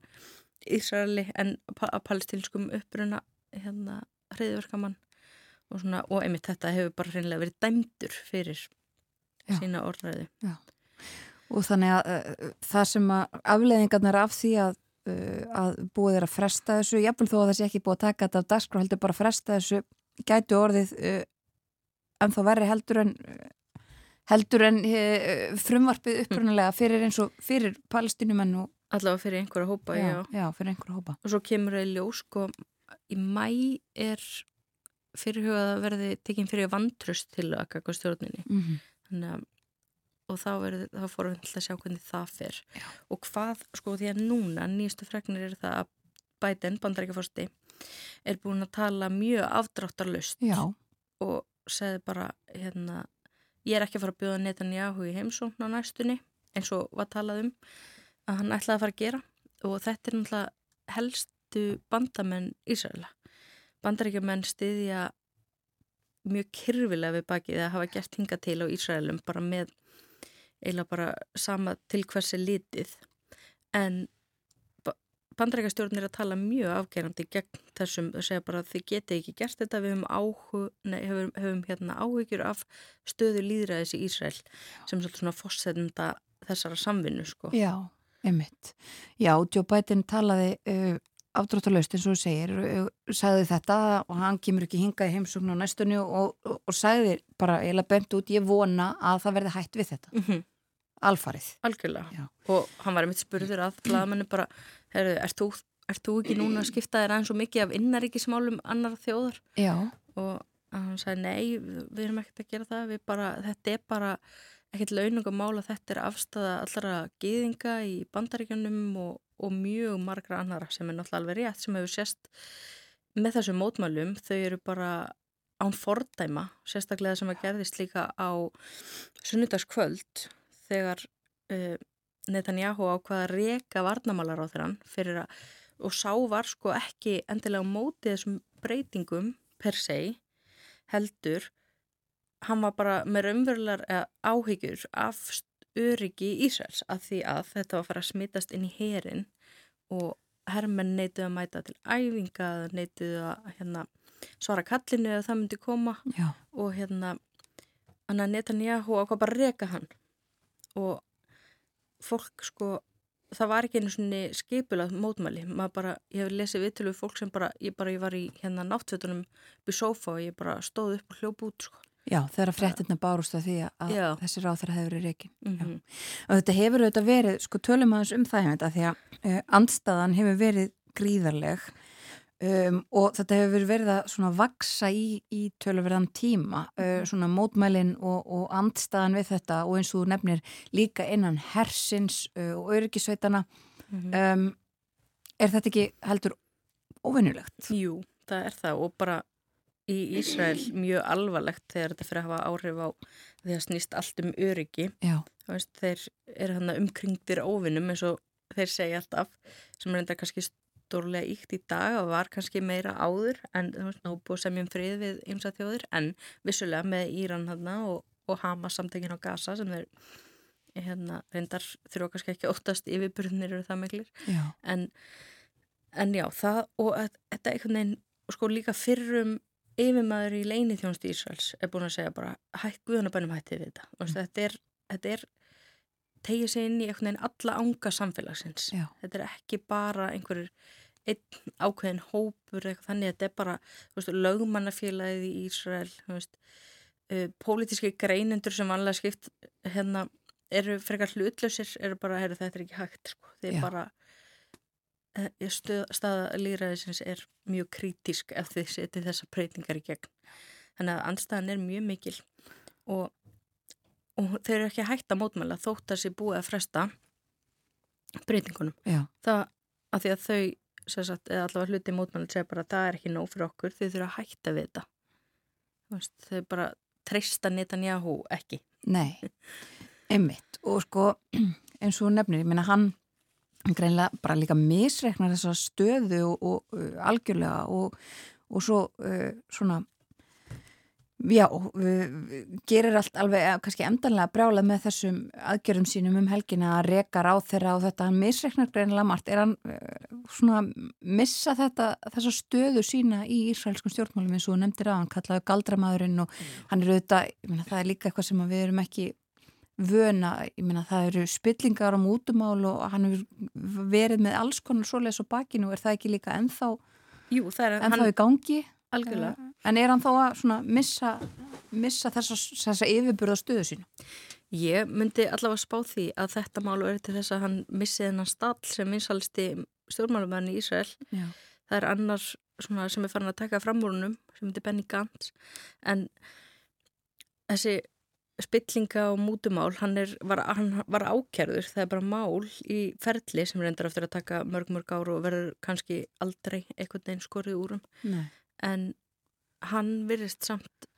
Ísraeli en palestinskum uppruna hérna hriðverkamann og, svona, og einmitt þetta hefur bara reynilega verið dæmdur fyrir Já. sína orðræði Já. og þannig að uh, það sem að afleðingarnar af því að, uh, að búið er að fresta þessu jafnvel þó að það sé ekki búið að taka þetta af dagskrá heldur bara að fresta þessu gætu orðið uh, en þá verri heldur en heldur en frumvarpið upprunalega fyrir eins og fyrir palestinumenn og Allavega fyrir einhverja hópa, já. Já, já fyrir einhverja hópa. Og svo kemur það í ljós, sko, í mæ er fyrirhugað að verði tekinn fyrir vantröst til að kakka stjórninni. Mm -hmm. Þannig að, og þá, verði, þá fórum við til að sjá hvernig það fer. Já. Og hvað, sko, því að núna, nýjastu fregnir er það að Biden, bandarækjaforsti, er búin að tala mjög afdráttarlust. Já. Og segði bara, hérna, ég er ekki að fara að bjóða Netanyahu í heimsókn á næstunni, eins og var talað um að hann ætlaði að fara að gera og þetta er náttúrulega helstu bandamenn Ísraela. Bandaríkjumenn stiðja mjög kyrfilega við bakið að hafa gert hinga til á Ísraelum bara með eiginlega bara sama til hversi litið en bandarækastjórnir er að tala mjög afgerandi gegn þessum og segja bara þið geti ekki gert þetta við höfum, áhu, nei, höfum, höfum hérna, áhugjur af stöðu líðræðis í Ísrael sem svona fórsenda þessara samvinnu sko. Já Einmitt. Já, Joe Biden talaði uh, afdráttalöst eins og þú segir sagði þetta og hann kemur ekki hingað í heimsugn á næstunni og, og, og sagði bara, lef bent út, ég vona að það verði hægt við þetta mm -hmm. alfarið algjörlega Já. og hann var einmitt spurður að blaðmennu bara, herru, ert þú, ert þú ekki núna að skipta þér aðeins svo mikið af innaríkismálum annar þjóðar Já. og hann sagði nei, við erum ekkert að gera það við bara, þetta er bara ekkert launungamál að þetta er afstæða allra gýðinga í bandaríkjunum og og mjög margra annara sem er náttúrulega alveg rétt sem hefur sérst með þessum mótmælum. Þau eru bara án fordæma, sérstaklega sem að gerðist líka á sunnudagskvöld þegar uh, Netanyahu ákvaða að reka varnamálar á þeirran fyrir að og sá var sko ekki endilega mótið þessum breytingum per se heldur hann var bara með raunverulegar áhyggjur af öryggi Ísraels að því að þetta var að fara að smittast inn í herin og herrmenn neytuð að mæta til æfinga neytuð að hérna, svara kallinu eða það myndi koma Já. og hérna Netanyahu ákvað bara að reka hann og fólk sko það var ekki einu svonni skipulað mótmæli bara, ég hef lesið viðtölu fólk sem bara ég, bara, ég var í hérna náttfötunum byrj sofa og ég bara stóð upp og hljóp út sko Já, þegar fréttina bárust að því að Já. þessi ráð þeirra hefur verið reikin. mm -hmm. Og þetta hefur auðvitað verið, sko tölum aðeins um það hefði, því að uh, andstaðan hefur verið gríðarleg um, og þetta hefur verið að svona vaksa í, í töluverðan tíma, uh, svona mótmælin og, og andstaðan við þetta og eins og þú nefnir líka innan hersins uh, og öryggisveitana. Um, er þetta ekki heldur óvinnulegt? Jú, það er það og bara í Ísrael mjög alvarlegt þegar þetta fyrir að hafa áhrif á því að snýst allt um öryggi Já. veist, þeir eru hann umkringdir óvinnum eins og þeir segja alltaf sem er enda kannski stórlega íkt í dag og var kannski meira áður en þú veist, ná búið semjum frið við ymsa þjóðir en vissulega með Íran hann og, og Hamas samtökin á Gaza sem þeir hérna, reyndar þurfa kannski ekki óttast yfirbyrðinir eru það miklir Já. en, en já, það og þetta einhvern veginn sko líka fyrrum yfirmaður í leini þjónst Ísraels er búin að segja bara hætt guðanabænum hættið við þetta mm. þetta er, þetta er tegið sig inn í einhvern veginn alla ánga samfélagsins Já. þetta er ekki bara einhverjur einn ákveðin hópur eitthvað þannig þetta er bara veist, lögmannafélagið í Ísrael veist, uh, pólitíski greinendur sem vanlega skipt hérna eru frekar hlutlausir eru bara, heru, þetta er ekki hægt sko. þeir Já. bara eh, staða líðræðisins er mjög krítisk ef þið setið þessa breytingar í gegn. Þannig að andstæðan er mjög mikil og, og þeir eru ekki hægt að mótmæla þótt að sé búið að fresta breytingunum. Já. það að því að þau sagt, eða allavega hluti mótmæla segja bara það er ekki nóg fyrir okkur þau þurfa að hætta við þetta. Veist, þau bara treysta Netanyahu ekki. Nei, einmitt. Og sko eins og nefnir, ég meina hann greinlega bara líka misreiknar þessa stöðu og, og uh, algjörlega og, og svo uh, svona já, uh, gerir allt alveg uh, kannski endanlega brjálað með þessum aðgjörum sínum um helgina að reka ráð þeirra og þetta. Hann misreiknar greinlega margt. Er hann uh, svona missa þetta þessa stöðu sína í ísraelskum stjórnmálum eins og nefndir að hann kallaði galdramaðurinn og hann er auðvitað, ég meina það er líka eitthvað sem við erum ekki vöna, ég meina það eru spillingar á mútumál og hann hefur verið með alls konar svoleiðs á bakinu og er það ekki líka ennþá, Jú, er ennþá hann í gangi algjörlega en er hann þá að svona missa, missa þessa, þessa yfirburða stöðu sínu? Ég myndi allavega spá því að þetta mál er til þess að hann missi þennan stall sem vinsalsti stjórnmálumæðin í Ísrael. Já. Það er annar svona sem er farin að taka framúrunum sem heitir Benny Gantz en þessi spillinga og mútumál hann, er, var, hann var ákjærður það er bara mál í ferli sem reyndar eftir að taka mörg mörg ár og verður kannski aldrei einhvern veginn skorið úrum Nei. en hann virðist samt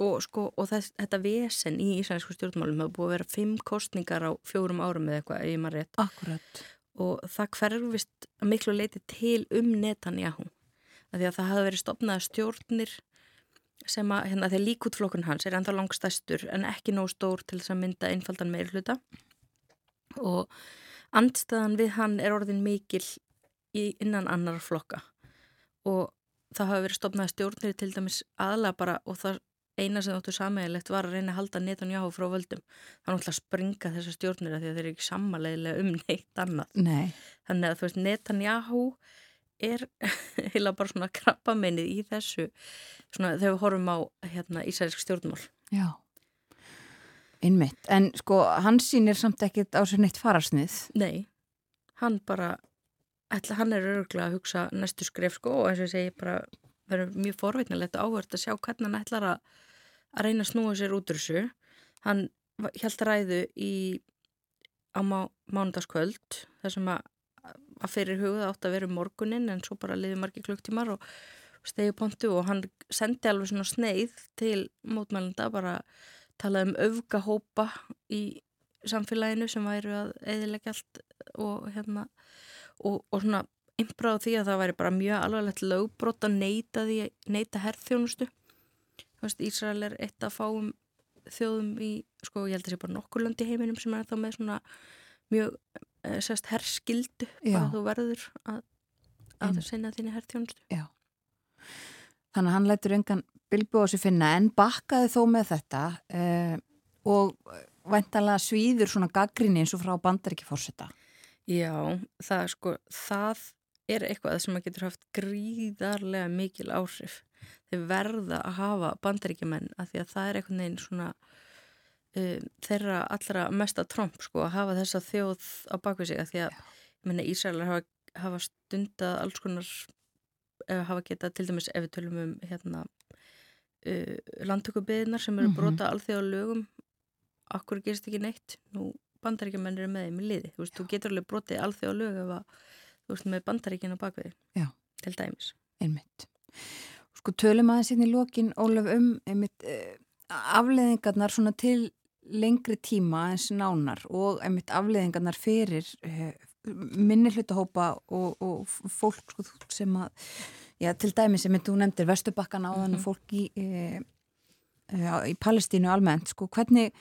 og, sko, og þess, þetta vesen í ísænsku stjórnmálum hefur búið að vera fimm kostningar á fjórum árum eða eitthvað, ég maður rétt Akkurat. og það hverfist miklu leiti til um Netanyahu að því að það hafi verið stopnaða stjórnir sem að, hérna, þegar líkútflokkun hans er ennþá langstæstur en ekki nóg stór til þess að mynda einfaldan meir hluta og andstæðan við hann er orðin mikil innan annar flokka. Og það hafi verið stopnaða stjórnir til dæmis aðla bara og það eina sem þáttu sammeðilegt var að reyna að halda Netanyahu frá völdum. Þannig að alltaf springa þessar stjórnir að því að þeir eru ekki sammaleiðilega um neitt annað. Nei. þannig að þú veist Netanyahu er heila bara svona krabbamennið í þessu svona þegar við horfum á hérna Ísærisk stjórnmál. Já, innmitt. En sko, hann sýnir samt ekkit á sér neitt fararsnið. Nei, hann bara, ætla, hann er örgulega að hugsa næstu skref sko og eins og ég segi bara verður mjög forveitnilegt og áhört að sjá hvernig hann ætlar að, að reyna að snúa sér út úr þessu. Hann held ræðu í á má, mánudagskvöld þar sem að, að fyrir hugað átt að vera um morgunin en svo bara liði margi klukktímar og stegi pontu og hann sendi alveg svona sneið til mótmælunda bara talaði um öfgahópa í samfélaginu sem væri að eðilegja allt og hérna og, og svona einbráð því að það væri bara mjög alvarlegt lögbrot að neyta neyta herrþjónustu Ísrael er eitt að fáum þjóðum í, sko ég held að það sé bara nokkur lönd í heiminum sem er þá með svona mjög sérst herrskildu bara þú verður að, að sinna þínu herrþjónustu Já Þannig að hann lætur engan á sig finna en bakkaði þó með þetta eh, og væntalega svíður svona gaggrinni eins og frá bandaríki fórseta. Já, það, sko, það er eitthvað sem að getur haft gríðarlega mikil áhrif. Þeir verða að hafa bandaríkjumenn að því að það er einhvern veginn svona um, þeirra allra mesta tromp sko að hafa þessa þjóð á bakvið sig að því að ég menna Ísraelar hafa, hafa stundað alls konar hafa getað til dæmis ef við tölum um hérna uh, landtökubiðnar sem eru mm -hmm. brota alþjóða lögum akkur gerist ekki neitt. Nú bandaríkjumenn eru með þeim í liði. Þú, veist, þú getur alveg brotið alþjóða lög ef að, þú veist með bandaríkina bakvið til dæmis. Einmitt. Sko tölum aðeins inn í lokin Ólaf um einmitt, uh, afleðingarnar svona til lengri tíma eins nánar og einmitt afleðingarnar fyrir uh, minni hlutahópa og, og fólk sko, sem að já, til dæmi sem þú nefndir Vestubakkan á þannig mm -hmm. fólk í, e, e, í Palestínu almennt sko, hvernig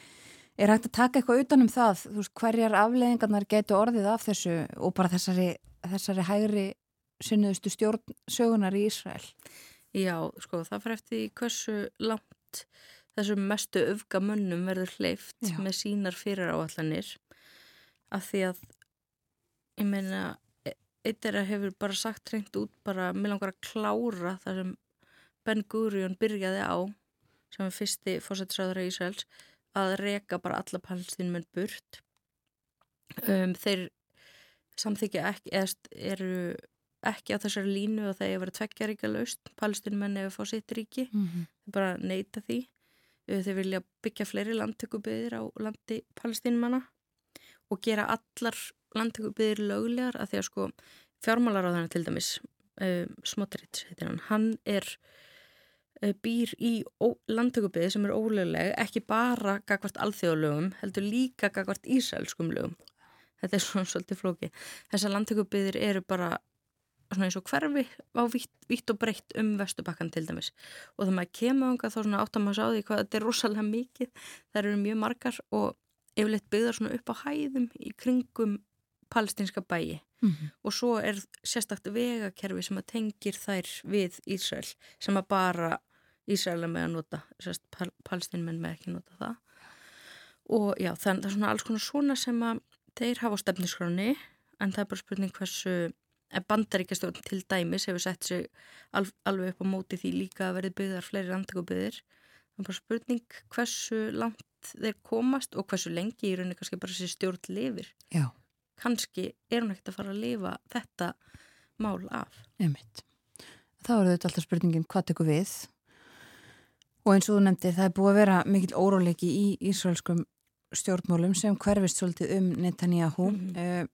er hægt að taka eitthvað utanum það veist, hverjar afleðingarnar getur orðið af þessu og bara þessari, þessari hægri sunniðustu stjórnsögunar í Ísrael Já, sko, það fyrir eftir hversu langt þessum mestu öfgamönnum verður hleyft já. með sínar fyrir áallanir af því að ég meina eitt er að hefur bara sagt reynd út bara, mér langar að klára það sem Ben Gurion byrjaði á sem er fyrsti fósættisraður í Ísraels að reka bara alla palestínum en burt. Um, þeir samþykja ekki eða eru ekki á þessari línu og það að vera tveggjaríka laust palestínum en eða fá sitt ríki. Mm -hmm. bara neyta því þeir vilja byggja fleiri landtökubiðir á landi palestínumanna og gera allar landtökubiðir löglegar að því að sko fjármálar á þannig til dæmis um, Smotrich heitir hann, hann er uh, býr í landtökubiði sem er ólögleg ekki bara gagvart alþjóðlögum heldur líka gagvart ísælskum lögum. Þetta er svona svolítið flóki þessar landtökubiðir eru bara svona eins og hverfi á vitt, og breytt um vestubakkan til dæmis. Og það maður kemur ánga þá svona áttam að sá því hvað þetta er rosalega mikið. Það eru mjög margar og yfirleitt byggðar svona upp á hæðum í kringum palestinska bæi. Mm -hmm. og svo er sérstakt vegakerfi sem að tengir þær við Ísrael sem að bara Ísrael er með að nota sérst pal palestinmenn með ekki nota það. Og já það er svona alls konar svona sem að þeir hafa á stefniskráni en það er bara spurning hversu bandaríkastjórn til dæmis hefur sett sig al alveg upp á móti því líka að verði byggðar fleiri andagóbyðir það er bara spurning hversu langt þeir komast og hversu lengi í rauninni kannski bara þessi stjórn lifir Já kannski er hún ekkert að fara að lifa þetta mál af. Einmitt. Þá eru þetta alltaf spurningin hvað tekur við og eins og þú nefndir það er búið að vera mikil óróleiki í Ísraelskum stjórnmálum sem hverfist svolítið um Netanyahu mm -hmm. uh,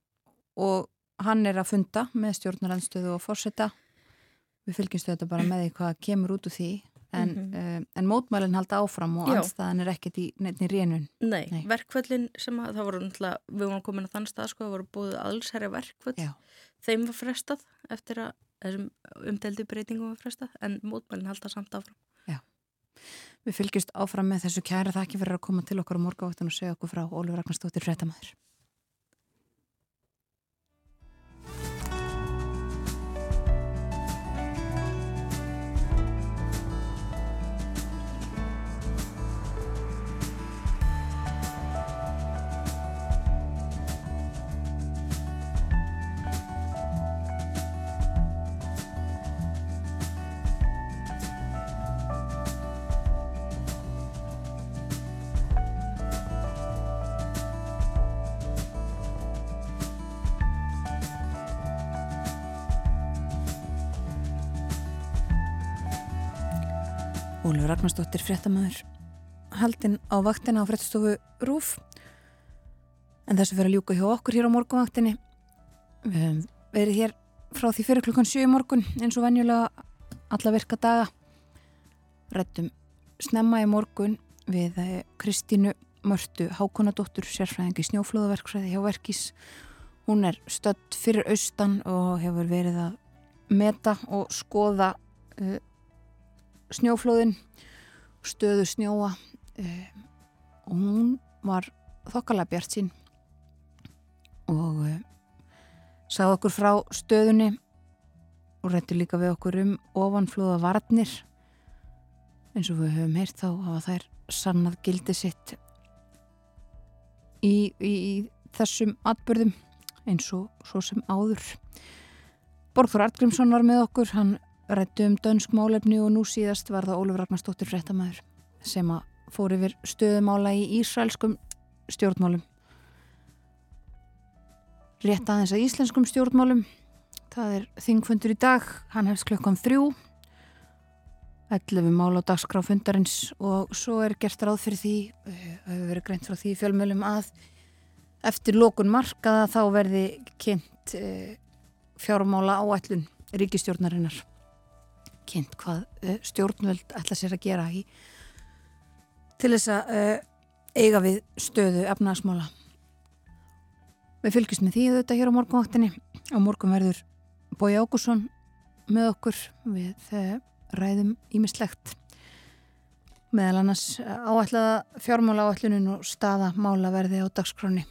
og hann er að funda með stjórnaranstöðu og fórsetta. Við fylgjumstu þetta bara með því hvað kemur út úr því en, mm -hmm. uh, en mótmælinn halda áfram og anstæðan er ekkert í nefnir rénun Nei, Nei. verkvöldin sem að það voru við vorum komin að þann stað sko, það voru búið allsherja verkvöld Já. þeim var frestað eftir að þessum umdeldi breytingum var frestað en mótmælinn halda samt áfram Já, við fylgjumst áfram með þessu kæra þakki fyrir að koma til okkar á morgávaktan og segja okkur frá Ólfur Ragnarstóttir Frettamæður Ólur Ragnarsdóttir fréttamaður. Haldinn á vaktina á fréttastofu Rúf en þessu fyrir að ljúka hjá okkur hér á morgunvaktinni. Við hefum verið hér frá því fyrir klukkan 7 morgun eins og venjulega alla virka daga. Rættum snemma í morgun við eh, Kristínu Mörtu Hákonadóttur sérfræðingi snjóflóðaverksræði hjá Verkís. Hún er stödd fyrir austan og hefur verið að meta og skoða uh, snjóflóðin stöðu snjóa uh, og hún var þokkalega bjart sín og uh, sagði okkur frá stöðunni og rætti líka við okkur um ofanflóða varnir. Eins og við höfum heyrt þá að það er sannað gildi sitt í, í, í þessum atbyrðum eins og svo sem áður. Borgþór Artgrímsson var með okkur hann rætti um dönsk málefni og nú síðast var það Ólfur Ragnarstóttir fréttamaður sem að fór yfir stöðumála í Ísraelskum stjórnmálum. Rétt aðeins að íslenskum stjórnmálum. Það er þingfundur í dag hann hefst klukkan þrjú. 11 mál á dagskráfundarins og svo er gert ráð fyrir því uh, hefur verið greint frá því fjölmjölum að eftir lókun markaða þá verði kynnt uh, fjármála áætlun ríkistjórnarinnar kynnt hvað uh, stjórnvöld ætla sér að gera í til þess að eiga við stöðu efnaðsmála Við fylgjumst með því auðvitað hér á morgunvaktinni. Á morgun verður Bói Ágússon með okkur við ræðum ímislegt meðal annars áætlaða fjármála áætlunin og staða mála verði á dagskráni.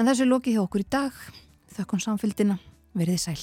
En þessu lóki hjá okkur í dag. Þökkum samfélgina. Verðið sæl.